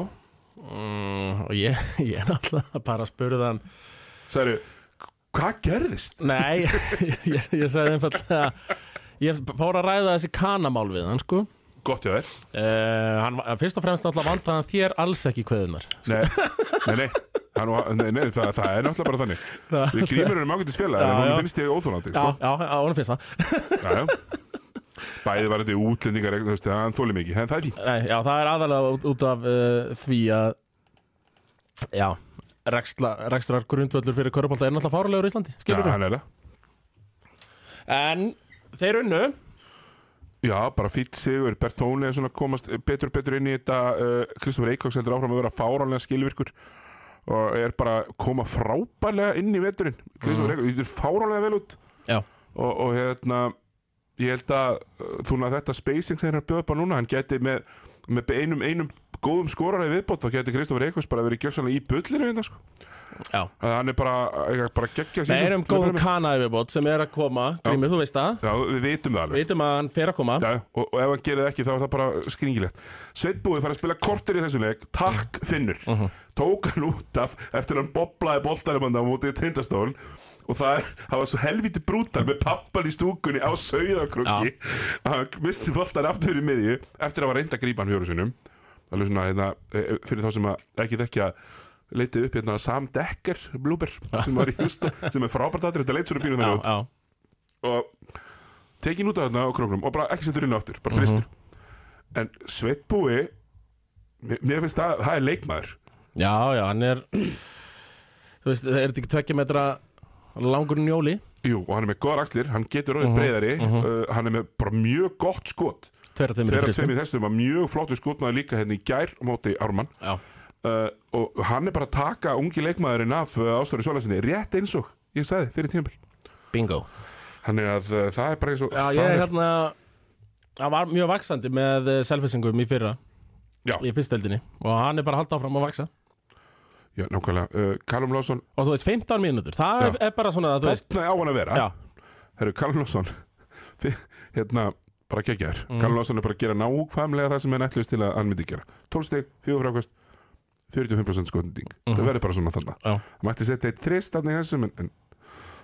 mm, og ég, *laughs* ég er náttúrulega bara að spurða hann sagði Hvað gerðist? Nei, *laughs* *laughs* ég, ég sagði einfallega ég fór að ræða þessi kanamál við hann sko. Gott uh, hann, var- fyrst og fremst náttúrulega vant hann þér alls ekki kveðunar Nei, nei, nei, nei, nei það, það er náttúrulega bara þannig. Við grímur erum ágættis félag En hún finnst ég óþólandi Já, sko. honum finnst það. Bæði var þetta útlendingar Hann þóli mikið, en það er fínt. Nei, Já, það er aðalega út, af uh, því að já, rekstrar grundvöllur fyrir körubólta er náttúrulega fárulegur í Íslandi, Já, hann er það. En þeir unnu. Já, bara fýtt sigur, Bertóni er komast betur og betur inn í þetta uh, Kristofur Eikóks heldur áfram að vera fáránlega skilvirkur og er bara að koma frábærlega inn í veturinn. Kristofur mm. Eikóks, þetta er fáránlega vel út. Og, og hérna ég held að uh, þú veist þetta spacing sem hann að bjóða upp á núna, hann geti með, með einum, einum góðum skorari viðbót þá geti Kristofur Eikóks bara verið gjörsanlega í bullinu hérna sko, Já, hann er bara, bara geggja við erum góðum kanaði viðbót sem er að koma, Grímur, þú veist það? Já, við vitum það alveg. Vitum að hann fer að koma. Já, og, og ef hann gerir það ekki þá er það bara skringilegt. Sveitbúið fær að spila kortir í þessum leik. Takk Finnur. Tók hann út af eftir hann boblaði boltanum hann á mótið tindastól Og það, er, það var svo helviti brútal með pappan í stúkunni á sauðakrukki að hann misti boltan aftur í miðju eftir að hafa reynd að grípa hann fjóru sinum Alveg svona, hérna, eh, fyrir þá sem að ekki þekkja leitið upp hérna Sam Dekker blúber sem var í Houston sem er frábært aðrið, þetta leit svona pínu Já, þannig út og tekin út af þarna á króknum og bara ekki setur inn aftur, bara fristur en Sveitbúi mér, finnst það, það er leikmaður. Já, já, hann er Þú veist, það er þetta ekki tvekja metra langur njóli? Jú, og hann er með góðar axlir, hann getur orðið Mhm, breyðari mhm. uh, hann er með bara mjög gott skot. Tveira tveimur í þegar fristum tveim í þessum mjög flottu skotmaður líka hérna í gær móti Ármann. Já, uh, og hann er bara að taka ungi leikmaðurinn af uh, ástóri Sólasinni, rétt eins og ég sagði fyrir tímabil. Bingo. Þannig að uh, það er bara eins og Já, ég er er- hérna Hann var mjög vaksandi með selfisingum í fyrra. Já. Í fyrsteldinni Og hann er bara að halda áfram að vaksa Já, nákvæmlega, uh, Callum Lawson Og þú veist, 15 mínútur. Það Já. er, er bara svona, þú veist þarna á hann að vera. Já, Herru, Callum Lawson. *laughs* Hérna, bara geggjar Mhm. mm. Callum Lawson er bara að gera nákvæmlega það sem hann ætluðist til að hann myndi gera. 12 stig, 4 frákvæst 45% skotending, Mhm. það verður bara svona þarna. Hann mætti setja eitt þrist í þessum en, en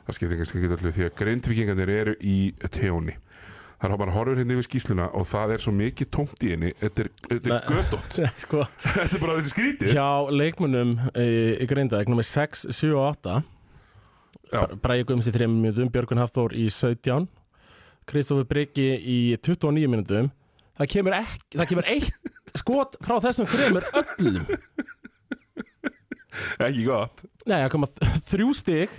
það skiptir kannski ekki öllu því að grindvikingarnir eru í tjóni Það er bara horfur hérna yfir skýsluna og það er svo mikið tómt í henni. Þetta er, þetta er gödótt *laughs* sko, *laughs* Þetta er bara þetta skrítið. Hjá leikmunum í, í Grindavík nummer 6, 7 og 8 Já. Bræði Guðms í 3 minútum Björgun Hafþór í 17 Kristofur Bryggi í 29 minútum það kemur, ekki, það kemur eitt skot frá þessum þremur öllum Ekki gott. Nei, það koma þrjú stig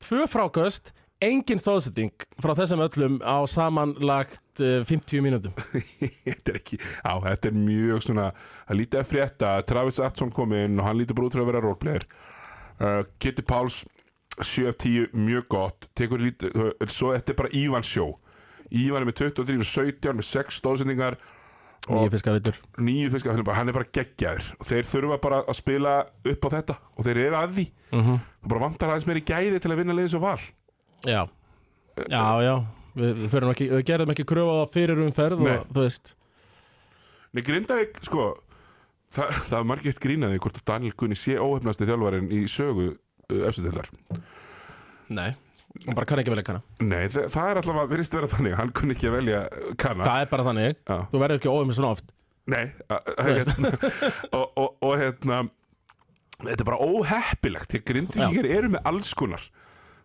tvö fráköst engin stóðsetting frá þessum öllum á samanlagt uh, 50 mínútum. *laughs* Þetta er ekki, á, þetta er mjög svona Það lítið að frétta, Travis Atson kom inn og hann lítið bara út fyrir að vera roleplayer. Uh, Kitty Páls 7 af 10, mjög gott. Tekur lítið, uh, svo þetta er bara Ívan sjó Ívan er með 23 og 17 með 6 stóðsendingar Nýju og fiskavitur nýju fiskar, hann er bara- geggjaður. Og þeir þurfa bara að spila upp á þetta. Og þeir eru að því. Mm -hmm. það bara vantar aðeins meiri gæði til að vinna liðið svo val. Já, já, já. Við, við, ekki, við gerðum ekki kröfu á fyrir umferð og þú veist. Nei, Grindavík, sko það, það er margir grínaði hvort Daniel Gunni sé óhefnasti þjálfarinn í sögu uh, efstudildar Nei, hún bara kann ekki velja kanna. Nei, það, það er alltaf að virðist vera þannig hann kunni ekki velja kanna. Það er bara þannig, Já. þú verður ekki óum svona oft. Nei, hérna, *laughs* og, og, og hérna þetta er bara óheppilegt grindvíkir eru með alls konar.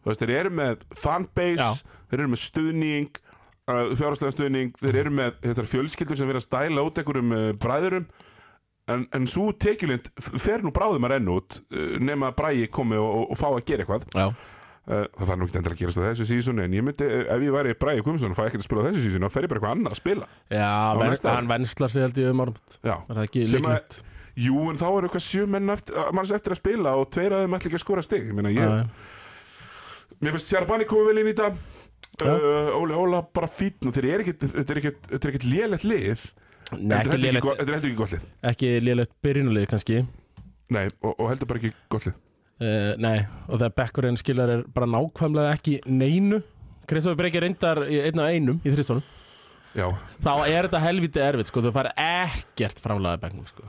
Þú veist, þeir eru með fanbase Já. þeir eru með stuðning uh, fjárhastlega stuðning, þeir eru með þetta, fjölskyldur sem vera að stæla út einhverjum uh, bræðurum en, en svo tekjulind fer nú bráðum að renna út uh, nema að bræði komi og, og, og fá að gera eitthvað. Já, það þarf nú ekki að gerast á þessu sísoni en ég myndi, uh, ef ég væri bræði Guðmundsson og fæ ekki að spila á þessu sísoni, þá fer ég bara eitthvað annað að spila. Já Á ven, næsta ári. hann venslar sig held ég um árum Já, Er það ekki að- líklegt? Jú, en þá eru eitthvað sjö menn eftir, manns eftir að spila og tveir af þeim ætla ekki að skora stig. Meina, ég, mér finnst Sjarbani komið vel inn í þetta Já. uh, Óli Óla bara fítn og þetta er er ekkit lélegt lið. En þetta er heldur ekki, gott lið. Ekki lélegt byrjunulið kannski. Nei, og, og heldur bara ekki gott lið uh, Nei, og þegar bekkurinn skilar er bara nákvæmlega ekki neinu. Kristofur Breki reyndar einn á einum í þristónum Já, Þá er þetta helviti erfitt sko, þú fær ekkert framlega bekknum sko.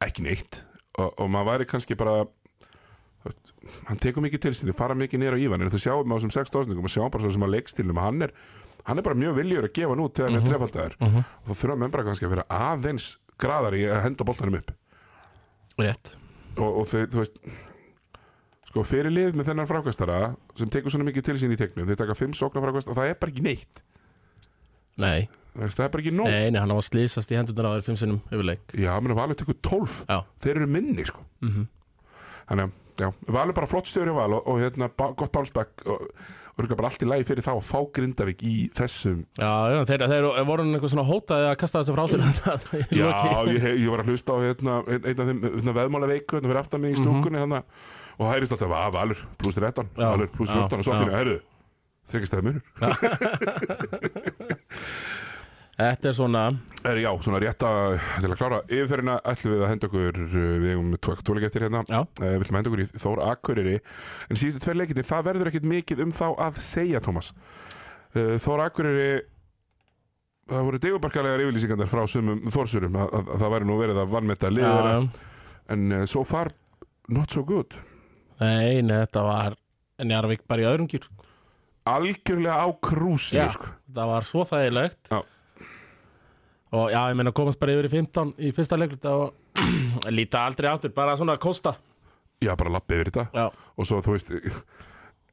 Ekki neitt. Og, og maður væri kannski bara þú veist, hann tekur mikið til sinni, fara mikið niður á Ívan en þú sjáum á þessum sex dósningum og sjáum bara svo sem að leikstilnum að hann er hann er bara mjög viljur að gefa nú til hann er trefaldaður Mhm. og þá þurfa menn bara kannski að vera aðeins graðar í að henda boltanum upp. Rétt. Og, og þau, þú veist sko fyrir lið með þennan frákastara sem tekur svona mikið til sín í teiknum þeir taka fimm sóknar frákast og það er bara ekki neitt. Nei, það er bara ekki nóg. Nei, nei, hann var slísast í hendunar á þér fimm sinnum yfirleik já, menn Valur tekur tólf. Já. Þeir eru minni sko. Mm þannig að, já, Valur bara flott stjóri á Val og, og hérna, gott bálsbæk og örugglega bara allt í lagi fyrir þá að fá Grindavík í þessum Já, já, þeir, þeir voru eitthvað svona hótaði að kasta þessu frá sér. *laughs* Já, ég, ég var að hlusta á hérna, ein, einn af þeim hérna, veðmála veiku hérna fyrir aftan mig í stúkunni hérna, og það heyrist alltaf að Valur pluss 13 Já, Valur pluss já, 14 og svo já. hérna, herðu þykist það munur. *laughs* Þetta er svona Er, já, svona rétt að, til að klára yfirferðina ætlum við að henda okkur uh, við eigum tóleik eftir hérna. Já, uh, við ætlum að henda okkur í Þór Akureyri. En síðustu tveir leikinir, það verður ekkit mikið um þá að segja, Tómas uh, Þór Akureyri það voru degubarkalegar yfirlýsingarnar frá sumum Þórsurum að, að, að það væri nú verið að vannmeta já, liður en so far not so good Nei, nei, þetta var Njarvík bara í öðrum gýr algjörlega á krúsi Já. sko. Það var svo þægilegt. Já. Og já, ég meina komast bara yfir í 15 í fyrsta leiklut og *clears throat* líta aldrei áttur, bara svona kosta já, bara lappi yfir þetta. Já, og svo þú veist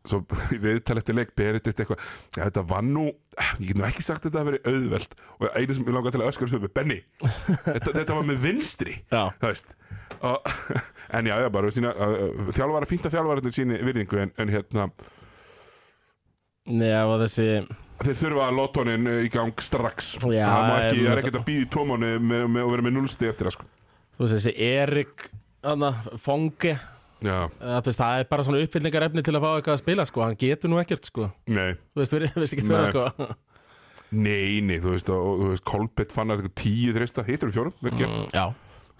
svo viðtal eftir leik berið þetta eitthvað já, þetta var nú, ég get nú ekki sagt þetta að vera auðvelt. Og einu sem ég langar til að öskara svo með Benny, *laughs* þetta, þetta var með vinstri já, það veist *laughs* en já, já, bara sína, uh, þjálfara, fínt að þjálfara síni virðingu en, en hérna, Nei, og þessi þeir þurfa að lótonin í gang strax Já, það má ekki, það er ekkert að með, með, og vera með núlsti eftir það sko. Þú veist þessi Erik Anna, Fonge já, að, veist, Það er bara svona uppfyllingarefni til að fá eitthvað að spila sko. Hann getur nú ekkert sko. nei Þú veist, við veist ekki Nei. sko. Nei, nei, þú veist, og, og þú veist, Kolbett fann að tíu þrista, hittur um fjórum, vel gert mm, Já,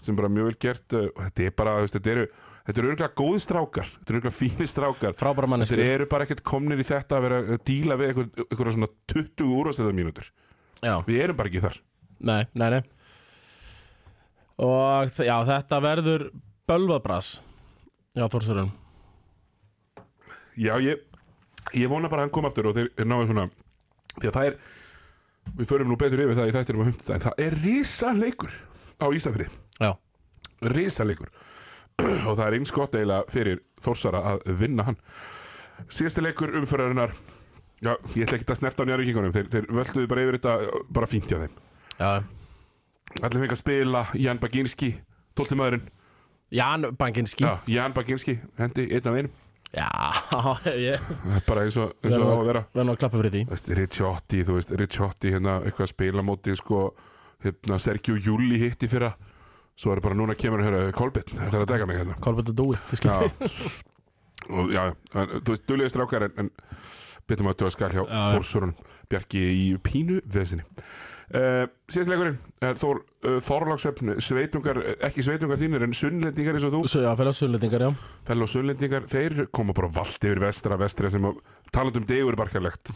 sem bara mjög vel gert uh, og þetta er bara, veist, þetta eru þetta eru örgulega góði strákar, þetta eru örgulega fínir strákar. Frábæra þetta manneskur eru bara ekkert komnir í þetta að vera að díla við einhver, einhverja svona 20 úrvastæða mínútur Já, við erum bara ekki þar. Nei, nei, nei. Og já, þetta verður Bölvaðbras Já, Þórsurum já, ég, ég vona bara að hann kom aftur og þeir, þeir náðu svona því að það er við förum nú betur yfir það í þættinum á 50 en það er risaleikur á Ísafri Já, risaleikur. *clears throat* Og það er eins gott eiginlega fyrir Þórsara að vinna hann. Síðasti leikur umfyrarinnar já, ég ætla ekki að snerta á njárvíkingunum þeir, þeir völduðu bara yfir þetta bara fínt hjá þeim. Já. Allir fengið að spila, Jan Baginski 12. maðurinn, Jan Bankinski já, Jan Baginski hendi einn af einum, Já, *laughs* ég bara eins og, eins og á að vera. verður nú að klappa fyrir því. Ricciotti, þú veist, Ricciotti hérna, eitthvað að spila móti, sko hérna, Sergio Júli hitti fyrra svo er bara núna kemur að höra Kolbinn, þetta er að dega mig hérna. Kolbjörn Dúi, til já, skipti og, já, en, þú veist, duðlega strákar en, en betur maður að döða skal hjá Já, já. Þórsurunum, Bjarki í pínu vesinni uh, síðast leikurinn er Þór, uh, Þorláksöfn sveitungar, ekki sveitungar þínir en sunnlendingar eins og þú, Svo, já, fyrir á sunnlendingar, já. Fell og sunnlendingar þeir koma bara vald yfir vestra, vestra sem talandi um degur barkarlegt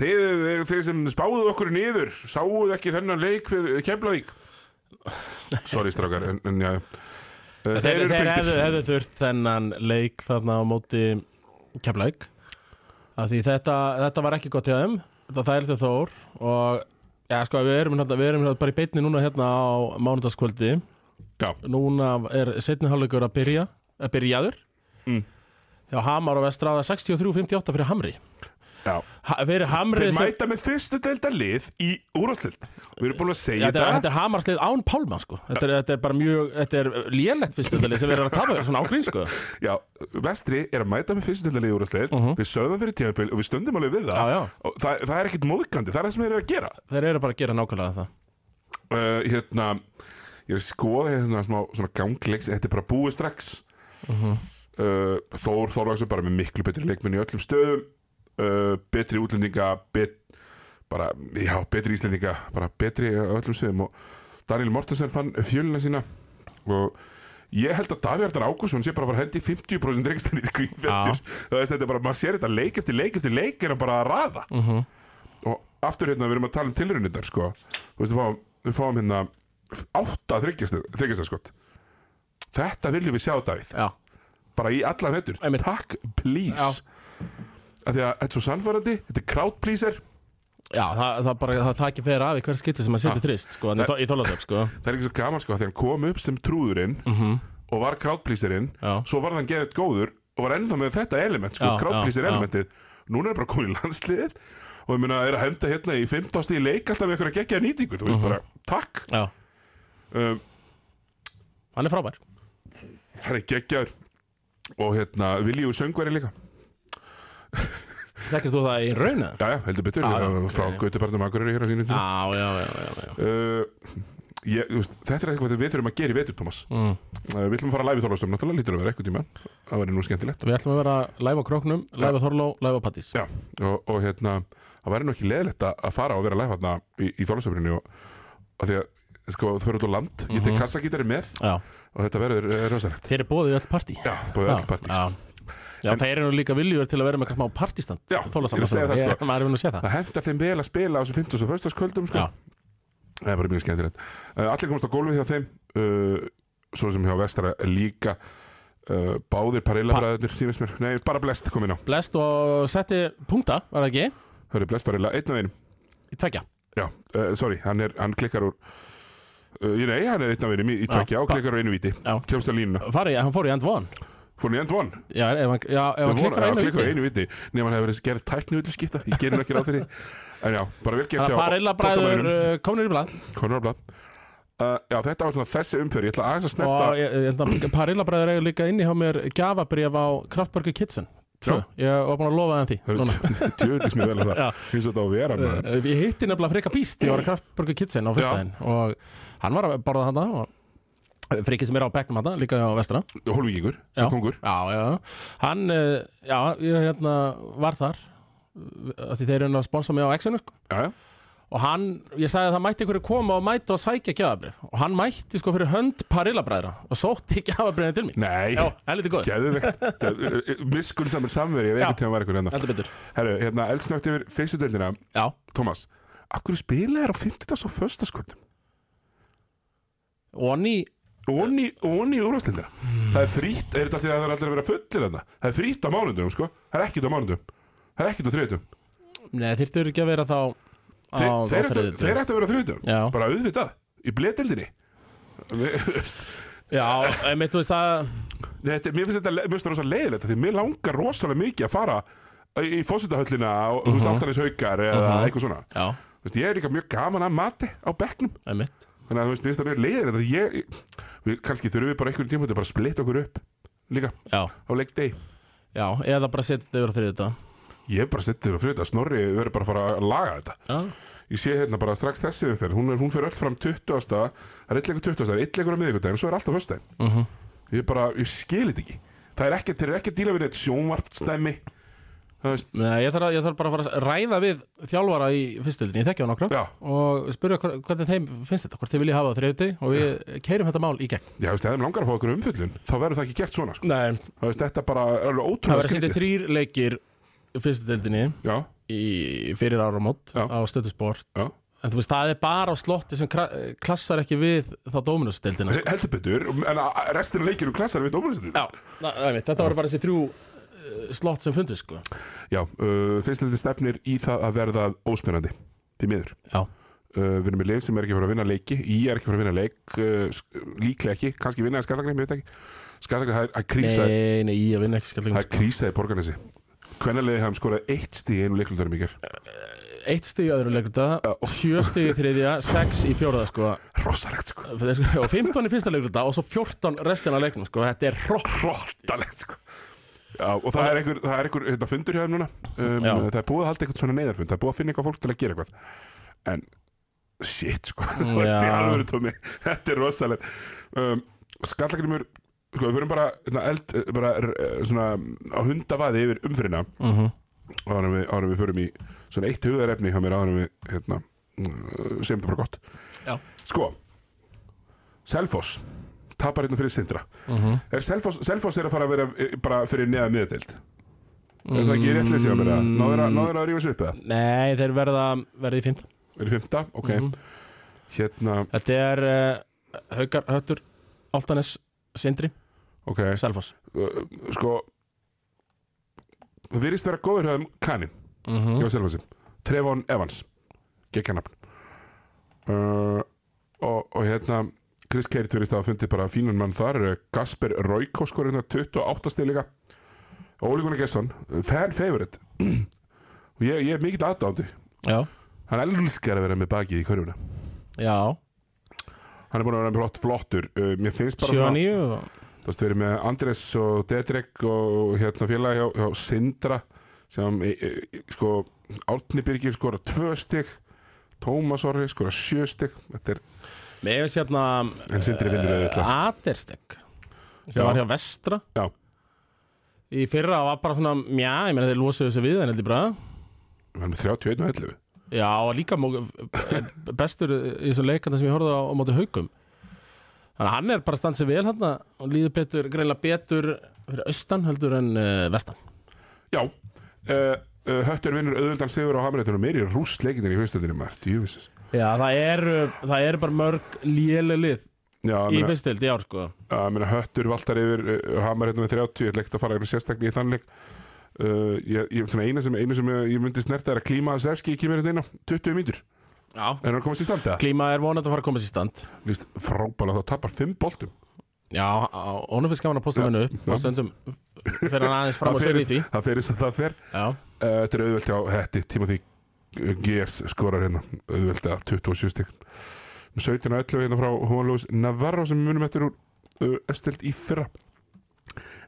þeir, þeir sem spáðu okkur niður sáuð ekki þennan leik við Keflavík sorry strákar en, en já Uh, Þeir, þeir, fylgdir. hefðu, hefðu þurft þennan leik þarna á móti því þetta, þetta var ekki gott hjá þeim þetta þærlítið þór og já, sko, við erum, hérna, við erum hérna bara í beinni núna hérna á mánudagskvöldi Já. núna er setni hálfleikur að byrja að byrjaður Mm. hjá Hamar og Vestráða 63-58 fyrir Hamri Þeir mæta með fyrstu delta lið í úrvarslild Við erum búin að segja þetta, þetta er Hamarslið án Pálma sko. þetta, er, þetta er bara mjög þetta er lélegt fyrstöldalið sem við erum að tapa svona ágrín sko. *laughs* Já, vestri er að mæta með fyrstu delta lið í úrvarslild Mhm. Við sögðum fyrir tímabil og við stundum alveg við það já, já. Það, það er ekkit móðgandi, það er það sem þeir eru að gera þeir eru bara að gera nákvæmlega það uh, Hérna Ég er skoða hérna smá svona gangleiks Þetta er bara búið strax Mhm. uh, Þór Þorlagsson bara uh, Betri útlendinga bet, bara, Já, betri íslendinga Bara betri öllum stöðum Og Daniel Mortensen fann fjölina sína. Og Ég held að Davíð Arnar Ágússon sé bara að fara hendi 50% reynstæni í kvíðvettur Það veist þetta er bara, maður sér þetta leik eftir leik eftir leik er hann bara að raða. Uh -huh. og aftur hérna við erum að tala um tilrunindar sko. þú veist við fáum, við fáum hérna átta þryggjastaskott þetta viljum við sjá Davíð. Já, bara í allan hettur, Einmitt. takk please. Já. Af því að þetta er svo sannfærandi þetta er crowd pleaser já það, það, bara, það, það ekki fer af í hver skipti sem að setja Já. trist sko, það, í þólasöf sko. *laughs* það er ekki svo gaman sko, þegar hann kom upp sem trúðurinn uh og var crowd pleaserinn Já, svo var hann geðið góður og var ennþá með þetta element sko, Já, crowd já, pleaser já. elementið núna er bara komin í landsliðið og ég meina er að henda hérna í 15 stíð leik alltaf með eitthvað geggja nýtingu þú veist Mhm. bara, takk já, um, hann er frábær hann er geggjaður og hérna Viljíu söngveri líka Þekkir þú það í rauna? já, já, heldur betur, Já, já, frá ok. Gautubarnum Akureyri hér á sínum tíma. Já, já, já, já, já. uh, ég, veist, þetta er eitthvað við þurfum að gera í vetur, Thomas. Mm. uh, við ætlum að fara að live í Þorlástum, náttúrulega lítur að vera eitthvað tíma það væri nú skemmtilegt. Við ætlum að vera live á Króknum, á Þorló, á Pattís já, og, og hérna, það væri nú ekki leðilegt að að fara og vera live hérna í, í Þorlástöfrinni og að því að sko, þú fyrir út á land, ég tek Mhm. kassagítari með Já, og þetta verður uh, rosalegt. Þeir eru bóðið í öll partí. Já, búið öll partís Já, já þeir eru nú líka viljur til að vera með eitthvað smá partístand Já, ég segja það, sko. Maður er vinn að segja það. Það hendar þeim vel að spila á þessum 50 og föstaskvöldum sko. Já. það er bara mjög skemmtilegt. Uh, allir komast á gólfið hjá þeim uh, svo sem hjá Vestara líka. Uh, báðir parillabræðurnir sífins mér, nei bara blest kom inn á. Blest og setti punkta, var það ekki? það er blest parilla, einn af einum. Í tveggja. Já, uh, sorry, hann, er, hann klikkar úr uh, nei, hann er einn af einum í, tveggja og klikkar úr einu víti. Já. kemst á línuna, Fari, hann fór í end one fór hann í end one Já, ef hann, já, ef hann klikkar einu klikkar á viti. einu víti nema hann hefur verið gerð tækni villu skipta ég gerir ekki ráð fyrir því. *laughs* en já, bara vel gert að parilla bræður uh, komnir í blað. Conor Blad uh, Já, þetta var svona þessi umfyrir Ég ætla aðeins að snerta Og parilla bræður eiga líka inni hjá mér gjafabrif á Kraftburger Kitchen Tvö, ég var búin að lofa því Það núna. eru tjöðlis mjög vel að það. Já. Á að vera með Uh, Ég hitti nefnilega Frika Bíst, ég var að Kraftburger Kitchen á fyrstæðin og hann var að borða þarna og Friki sem er á bekknum þarna, líka á vestra. Hólvíkingur, kongur Já, já, hann, uh, já, ég hérna var þar því þeir eru að sponsa mig á X-inu sko. Já, já. Og hann, ég sagði að það mætti ykkur koma og mæta og sækja gjafabrif og hann mætti sko fyrir hönd parillabræðra og sótti gjafabrifin til mín. Nei, Já, helviti góð, geðvegt *laughs* Miskun samur samveri, ég veit ekki að var eitthvað hérna. Heldur betur. Herru, hérna, eldsnögt yfir fyrstu deildina. Já, Thomas, akkur spila er á 50. og föstaskvöldum og hann í Onni, onni í úrvastildina Það er frýtt, er þetta því að það er allir að vera fullir þetta Það er frýtt á mánundum, sko. Það er ekkert á mánundum Það er ekkert á þriðutum Nei, þyrftur ekki að vera þá Þeir, á, þeir, þeir ættu að vera þriðutum Bara auðvitað, í bletildinni já, einmitt, þú veist Þetta, mér finnst þetta mér finnst þetta rosa leiðilegt Því mér langar rosalega mikið að fara Í fósitahöllina og þú veist Altanis haukar Eða Mhm. eitthvað svona. Veist, Ég er líka mjög gaman að mati á bekknum. Einmitt Þannig að þú veist, mér finnst þetta mjög leiðilegt að ég, við, Kannski þurfum við bara einhverjum tíma Bara að splitta okkur upp Líka Já, á leikdegi. Já, eða bara setja þetta yfir á þriðið þetta Ég bara settið fyrir þetta Snorri verður bara að fara að laga þetta. Já, Ég sé hérna bara strax þessi umferð. Hún, er, hún fyrir öll fram 20. Það er eitt leikur 20. Það er eitt leikur á miðvikudaginn Svo er alltaf föstudaginn. Mhm. Ég bara, ég skil þetta ekki. Það er ekki, þeir eru ekki að díla við neitt sjónvarpstæmi Það Nei, ég þarf, að, ég þarf bara að fara að ræða við þjálfara í fyrstöldinni, ég þekki á nokkra. Já, og spyrja hvernig þeim finnst þetta, hvort þeir vilja hafa það þriðið og við keirum þetta mál í gegn. Já, veist, ef þeim langar að fá okkur umfyllun Þá verður það ekki gert svona, sko. Nei, Það veist, þetta bara er alveg það ótrúlega verður sýndið þrýr leikir fyrstöldinni Já, fyrir áramót Já. á stöðusport Já. en þú veist, það er bara á slotti sem klassar ekki við þá dóminusdeldina sko. heldur betur En að- restin af leikinu klassar við dómurinsinu Já, na, það þetta var bara þessi uh, slott sem fundist sko. Já, uh, þetta stefnir í það að verða óspennandi Því miður Uh, við erum með lið sem er ekki fara að vinna leiki Í er ekki fara að vinna leik uh, Líklega ekki, kannski vinna skallagni, ég veit ekki Skallagni, það er að krísa nei, nei, ég vinn ekki Það skallingum er sko. krísa í borgarnesi Hvernarlega hafum skorað eitt stíð í einu leiklundarum ykkur Eitt stig í öðru leikurta, sjö stig í þriðja, sex í fjóraða sko. Rosalegt sko og 15 í fyrsta leikurta og svo 14 restina leiknum sko. Þetta er hrott Rosalegt sko Já, og það er einhver, það er einhver hérna, fundur hjá þeim núna. Um, Já. Það er búið að halda eitthvað svona neyðarfund. Það er búið að finna eitthvað fólk til að gera eitthvað. En, shit sko. *laughs* Þú veist, í alvöru tómi. *laughs* Þetta er rosalegt. Um, Skallagrimur, sko, við verum bara hérna, eld, bara uh, svona á hundavaði yfir umfyrirna mm -hmm. áður en við, áður en við förum í svona eitt hugðarefni hjá mér áður en við hérna, uh, segjum þetta bara gott. Já. Sko Selfoss tapar hérna fyrir Sindra. Mhm. er Selfoss, er að fara að vera eh, bara fyrir neða miðdeild er það ekki rétt leysi á mér að að, náður að rífa sig upp eða? Nei, þeir verða, 15 er í fymta? ok. Mhm. hérna, Þetta er uh, Haukar, Höttur, Altanes, Sindri, ok. Selfoss. Uh, sko það virðist vera góður höfum kanin mm hjá Selfossi. Trevon Evans uh, og, og hérna Chris Keirt verðist að hafa fundið bara fínan mann þar eh, Gasper Royko skor hérna 28 stig líka Óli Gunnar Gesson fan favorite. *clears throat* Og ég, ég er mikill aðdándi Já, hann elskar að vera með bakið í körfuna. Já, hann er búin að vera með flott, flottur uh, mér finnst bara 7 svona og 9 og... þú veist, við erum með Andres og Dedrick og hérna félagi hjá, hjá Sindra sem e, e, sko Árni Birgir skora tvö stig Tómas Orri skora sjö stig. Þetta er, Mér finnst En Sindri vinnur auðvitað. Aderstek sem var hjá Vestra. Já. Í fyrra var bara svona, mjá, ég meina þeir losuðu þessu við en heldur bara. Hann er með 31 og 11 Já, og líka mó, bestur í þessum leikanda sem ég horfði á, á móti haugum Þannig að hann er bara stansið vel hann og líður betur, greinlega betur fyrir austan heldur en uh, vestan. Já, uh, uh, Höttur vinnur auðvöldan sigur á Hamrættunum meiri rúst leikinir í maður, djúvisins Já, það eru það er bara mörg léle lið já, í fyrstild í ár sko. Að meina Höttur valtar yfir uh, Hamrættunum með 30, ég ætla ekkert að fara eitthvað sérstaklega í þann leik. Uh, ég, ég, svona eina sem, eina sem ég, ég myndi snerta er að Klíma Sefski kemur hérna inn á 20 mínútur. Já, er hann að komast í standi það? klíma er vonandi að fara að komast í stand. Lýst frábæla þá tapar 5 boltum. Já, honum finnst gaman að posta Já, mennu upp já. og stundum fyrir hann aðeins fram og sér í því. það fer eins og það fer. Já, uh, Þetta er auðvelt hjá Hetti Timothy Gers skorar hérna auðvelt að 27 stygg 17 og 11 hérna frá Juan Luis Navarro sem munum eftir úr uh, Estild í fyrra.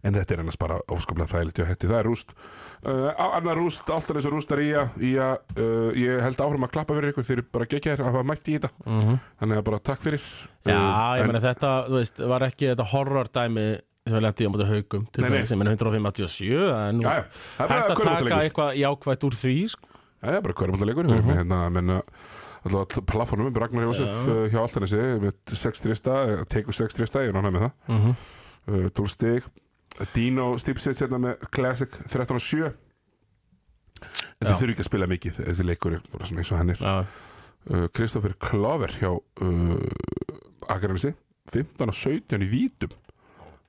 En þetta er ennast bara óskaplega þægilegt hjá Hetti, það er rúst uh, annar rúst, alltaf eins og rústar í að að, uh, ég held áfram að klappa fyrir ykkur. Fyrir bara geggja þér að hafa mætt í þetta. Mm þannig að bara takk fyrir. Já Uh, ég en- meina þetta, þú veist, var ekki þetta horror dæmi sem við lendi á móti haugum til þess sem er 187 það er nú hægt bara að taka eitthvað jákvætt úr því sko. Það er bara hverjumáltaleikur mm. -hmm. hérna, menna alltaf plafonum með Ragnar Jósef uh, hjá Altanesi með 6 trista, tekur 6 trista ég er náttúrulega með það, mm -hmm. uh, 12 stig. Dino Stipsits hérna með Classic 13 og 7 en þið þurfi ekki að spila mikið þessi leikur er bara svona eins og hann er. Já, uh, Klover hjá uh, Akaranesi 15 og 17 í vítum.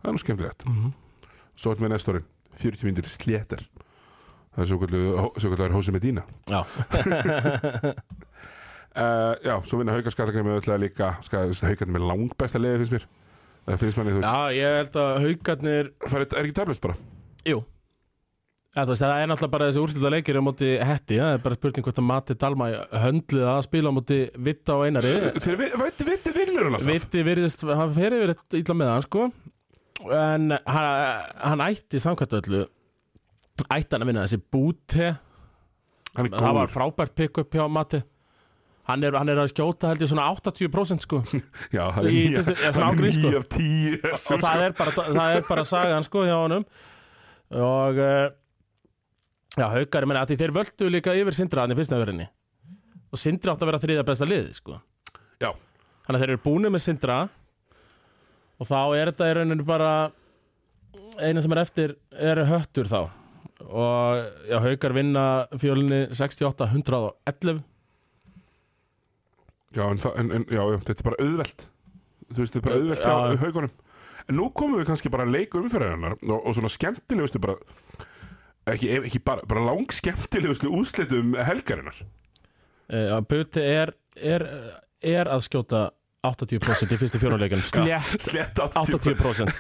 Það er nú skemmtilegt. Mm -hmm. svo er með næstorinn 40 mínútur sléttar það er svo kallar Hósi Medina. Já. uh, *laughs* Já, svo vinna haukar skallagrimi öll líka Haukarnir með langbesta liði finnst mér. Það finnst manni, þú veist. Já, ég held að haugarnir Það er, ekki taflist bara? Jú. Ja, veist, Það er náttúrulega bara þessi úrsluta leikir á móti hetti, það er bara spurning hvort að Mati Dalma höndlið að spila á móti Vitta og Einari. Þeir veitir viti vinnur hann alltaf. Vitti virðist, hann fer yfir illa með hann sko. En hann, hann ætti samkvæmt öllu ætti hann að vinna þessi búti það var frábært pick-up hjá Mati hann er, hann er að skjóta held ég svona 80% sko. Já, hann er nýja sko. af tíu og það er bara, það er bara sagan sko hjá honum. Og uh, já, haukar, ég meina að því þeir völdu líka yfir Sindra hann í fyrsta öðurinni og Sindra átt að vera þriða besta liði sko. Já, þannig að þeir eru búinir með Sindra. Og þá er þetta í rauninu bara eina sem er eftir er höttur þá og já, haukar vinna fjölunni 68-111 já, en, en, en, já, já, þetta er bara auðvelt. Þú veist, þetta er bara auðvelt Já. hjá haugunum En nú komum við kannski bara að leika umferðarinnar og, og svona skemmtilegustu bara ekki, ekki bara, bara lang skemmtilegustu úrslitum helgarinnar. Uh, Buti er, er, er að skjóta 80% í fyrstu fjóruleikum *laughs* slétt Slett 80 80%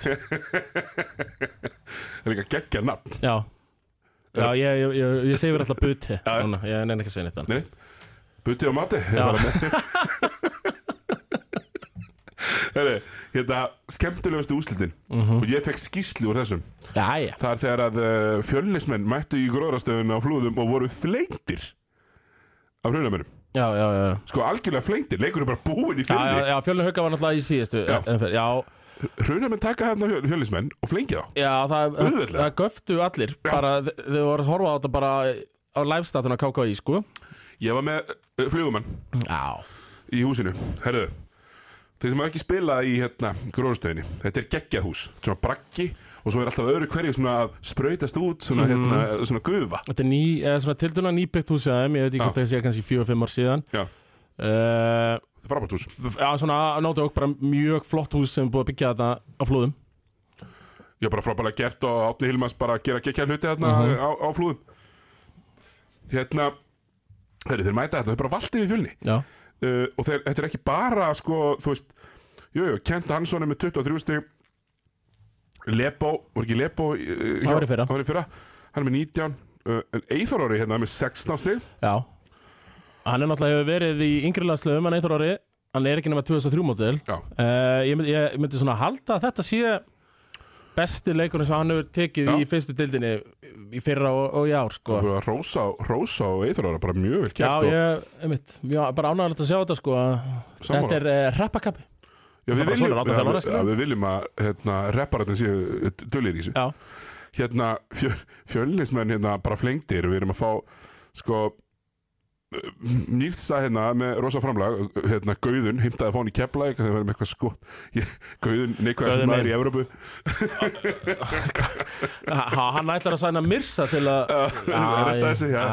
Það er líka geggja nafn. Já Já, ég, ég, ég, ég segi verið alltaf buti Já. Núna, Ég nenni ekki að segja neitt Nei, buti og mati Já. *laughs* Heri, Hérna, skemmtilegustu úrslitin. Mhm. og ég fekk skýslu úr þessum. Já, já Það er þegar að uh, fjölnismenn mættu í gróðrastöðun á flúðum og voru flengtir af hrunamennum Já, já, já. Sko algjörlega flengtir, leikur er bara búinn í Já, já, fjölni. já fjölun hauka var náttúrulega í síðustu Já. umferð. Já, Hrunamenn taka hérna fjöl, fjölnismenn og flengja þá? Já það, það göftu allir. Bara, þ- Þau voru að horfa á þetta bara á livestatuna KKI, sko. Ég var með uh, flugumann Já. Í húsinu. Herðu, þeir sem hafa ekki spilað í hérna, gróðrastöðinni Þetta er geggjað hús, svona braggi og svo er alltaf öðru hverju svona að sprautast út svona, Mhm. hérna, svona gufa. Þetta er ný, eða svona tilduna nýbyggt hús Ég veit ekki Já. hvort það sé kannski fjögur, fimm ár síðan. Já. uh, Frábært hús. Já, svona nóttu okkur bara mjög flott hús sem er búið að byggja þetta á flúðum. Er bara frábælega gert og Átni Hilmans bara gera geggjað hluti hérna Mhm. á, á flúðum. Hérna þeir mæta þetta, þeir bara valdi við fjölni. Já, uh, og þeir, þetta er ekki bara sko, þú veist, jú, jú, Kent Hansson er með 23 stig. Lepo, var ekki Lepo uh, hjá- hann var í fyrra, hann er með 19 uh, Eithor Ári hérna er með 16 stig. Já Hann er náttúrulega hefur verið í yngri landslöfum Hann eitthvað ári Hann er ekki nema 2003 mótil Já, uh, ég, myndi, ég myndi svona halda að þetta sé besti leikurinn sem hann hefur tekið Já. í fyrstu dildinni í fyrra og, og í ár sko. Rósa, Rósa og Eithor Ári bara mjög vel Já, gert og ég, einmitt, já, bara ánægilegt að sjá þetta sko. Þetta er uh, rappakappi Já, við viljum, við, skilja. ja, við viljum að hérna, repparættin séu dullir í þessu. Já, hérna fjö, fjölnismenn hérna bara flengtir við erum að fá sko nýrst það hérna með rosa framlag hérna Gauðun, himtaði að fá hann í kepplæk það var með eitthvað *laughs* skot Gauðun, neikvæðast maður í Evrópu. Hann ætlar að sæna Mirsa til að *laughs* Þetta þessi, já.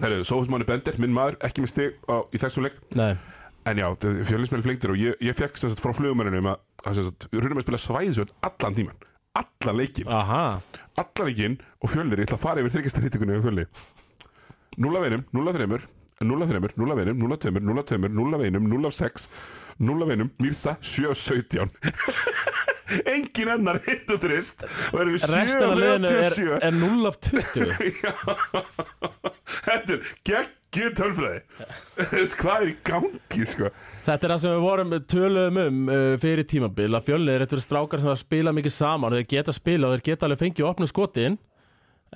Herru, Sófismanni Bender, minn maður, ekki misti í þessum leik. Nei. En já, fjölinsmenni flengtir og ég, ég fekk sagt, frá flugumenninu um að húnum er að spila svæðisvöld allan tíman, allan leikin Aha. allan leikin og fjölnir, ég ætla að fara yfir þryggjastarítikunni 0-1, 0-3 0-3, 0-1, 0-2 0-2, 0-1, 0-6 0-1, Mirza, 7-17 engin annar hittu trist og erum við 7-37 er 0-20 *laughs* þetta er geggið tölfræði. Hvað er í gangi sko? Þetta er það sem við vorum töluðum um uh, fyrir tímabil að fjölnir, þetta eru strákar sem að spila mikið saman, þeir geta spila og þeir geta alveg fengið opnum skotin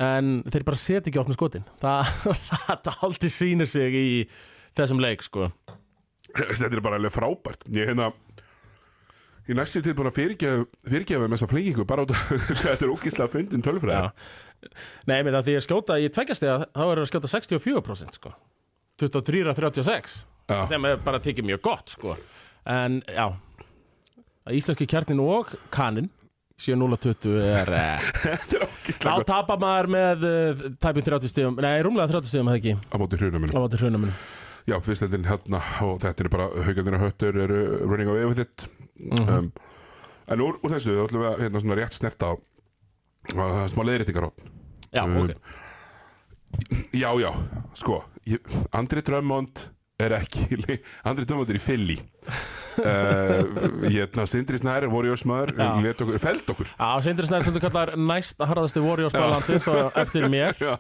en þeir bara setja ekki opnu skotin. *laughs* Það, það aldrei sýnir sig í þessum leik sko. Þetta er bara alveg frábært. Ég hérna í næstu til búin að fyrirgefa fyrirgefa með þessa flengingu bara út af *laughs* þetta er ógislega fyndin tölfræði. Já. Nei, með það því að skjóta í tveggjastega þá er það að skjóta 64% sko. 23-36 Já. sem er bara tekið mjög gott sko. En já. Að íslenski kjarnin og kanin 7-0-20 er eh, *laughs* er þá tapar maður með uh, tæpum 30 stegum, nei, rúmlega 30 stegum að það ekki? Á móti hrunum á móti hrunum já, fyrst þetta er hérna og þetta er bara haugarnir og höttur eru running away with it. Mhm. um, en úr, úr þessu þá ætlum við að hérna svona rétt snerta á á smá leiðréttingarótt Já, Um, ok já, já, sko Andri Drömmond er ekki Andri Tómatur í Philly. Uh, hérna Sindri Snær Warriors maður, let okkur, feld okkur. Já, Sindri Snær stundu kallar næst harðasti Warriors balansins og eftir mér. *laughs* Já,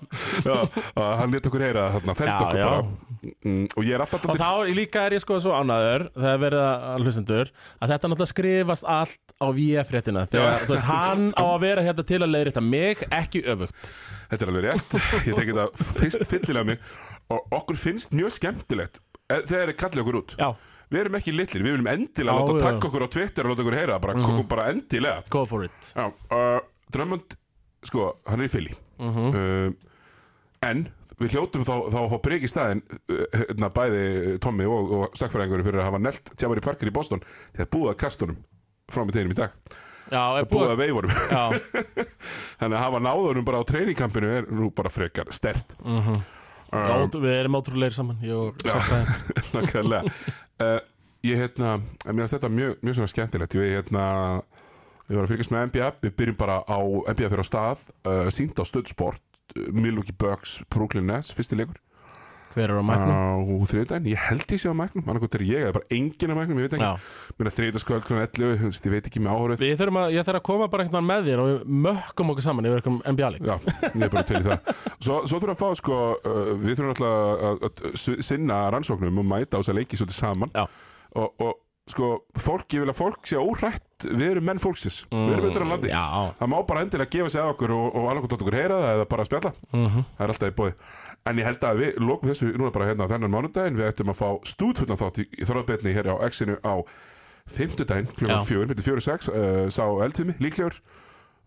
já, hann let okkur heyra þarna, feld Já, okkur já. bara. Mm, og ég er alltaf Og þá líka er ég sko svo ánæður þegar verið að hlustendur að þetta náttúrulega skrifast allt á VF-réttina þegar, þú veist, hann á að vera hérna til að leiðrita mig, ekki öfugt. Þetta er alveg rétt, ég tekið það fyrst fyllilega mig. Og okkur finnst mjög skemmtilegt eh, þegar þeir kallið okkur út. Já, Við erum ekki litlir, við viljum endilega Já, láta já. taka okkur á Twitter og láta okkur heyra bara, mm bara endilega. Go for it. Já, uh, Drummond, sko, hann er í Philly. Mhm. uh, En við hljótum þá, þá að fá breyk í staðin uh, hérna, bæði Tommy og, og sakfræðingur fyrir að hafa nelt Tjabari Parker í Boston þegar búið að kastunum frá með teginum í dag. Já, er búið búið að veifurum Já, *laughs* þannig að hafa náðurum bara á treiningkampinu er nú bara frekar stert mhm Já, við erum ótrúleir saman Ég og *laughs* Nákvæmlega. Uh, Ég hérna, mér finnst þetta mjög, mjög svona skemmtilegt. Ég hérna Við varum að fylgjast með NBA Við byrjum bara á NBA fyrir á stað uh, Sýnd á stöðsport uh, Milwaukee Bucks, Brooklyn Nets, fyrsti leikur Hver er á mæknum? á þriðdæn Ég held ég sé á mæknum, annarkot er ég eða bara enginn á mæknum, ég veit ekki. Mér er þriðdaskvöld kl. 11, þú veist, ég veit ekki með áhörð við þurfum að, ég þarf að koma bara veginn með þér og við mökkum okkur saman yfir einhverjum NBA-leik Já, ég er bara til í það. *laughs* Svo, svo þurfum við að fá sko uh, Við þurfum alltaf að, sinna rannsóknum og mæta á þess að leiki svolítið saman. Já. og, og sko fólk, ég vil að fólk sé óhrætt Við erum menn fólksins, við erum auðvitað á landi. Mm, Já, Það má bara endilega gefa sig að okkur og, og alveg okkur heyra það eða bara spjalla. Mhm. Það er alltaf í bóði En ég held að við lokum þessu núna bara hérna á þennan mánudaginn. Við ættum að fá stúdfullan þátt í, í þróðbetni hér á X-inu á fimmtudaginn klukkan Já. fjögur, myndi fjögur og sex. Uh, Sá eldfimi, líklegur.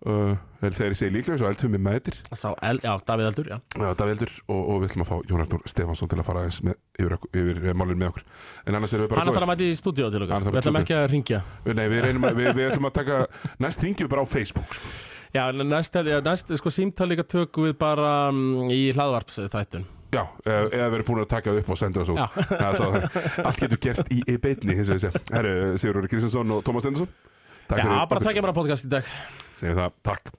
Uh, Þegar ég segi líklegur, svo eldfimi mætir. Sá, el, já, Davíð Eldur, já. Já, Davíldur og, og við ætlum að fá Jón Arnór Stefansson til að fara aðeins með, yfir, okkur- yfir, yfir málun með okkur. En annars erum við bara Hann ætlar að mæti í stúdíu til okkar. Ætlar að Við ætlum ekki að ringja Nei, við, reynum, við, við ætlum að taka Næst ringjum við bara á Facebook sko. Já, næst, næst sko símtal líka tökum við bara um, í hlaðvarps þættun Já, eða eða erum búin að taka það upp og senda það þannig. *laughs* Allt getur gerst í, hins vegar Herru, Sigurður Kristjánsson og Tómas Stendarsson Takk Já, bara okkur. takja bara podcast í dag. Segjum það, takk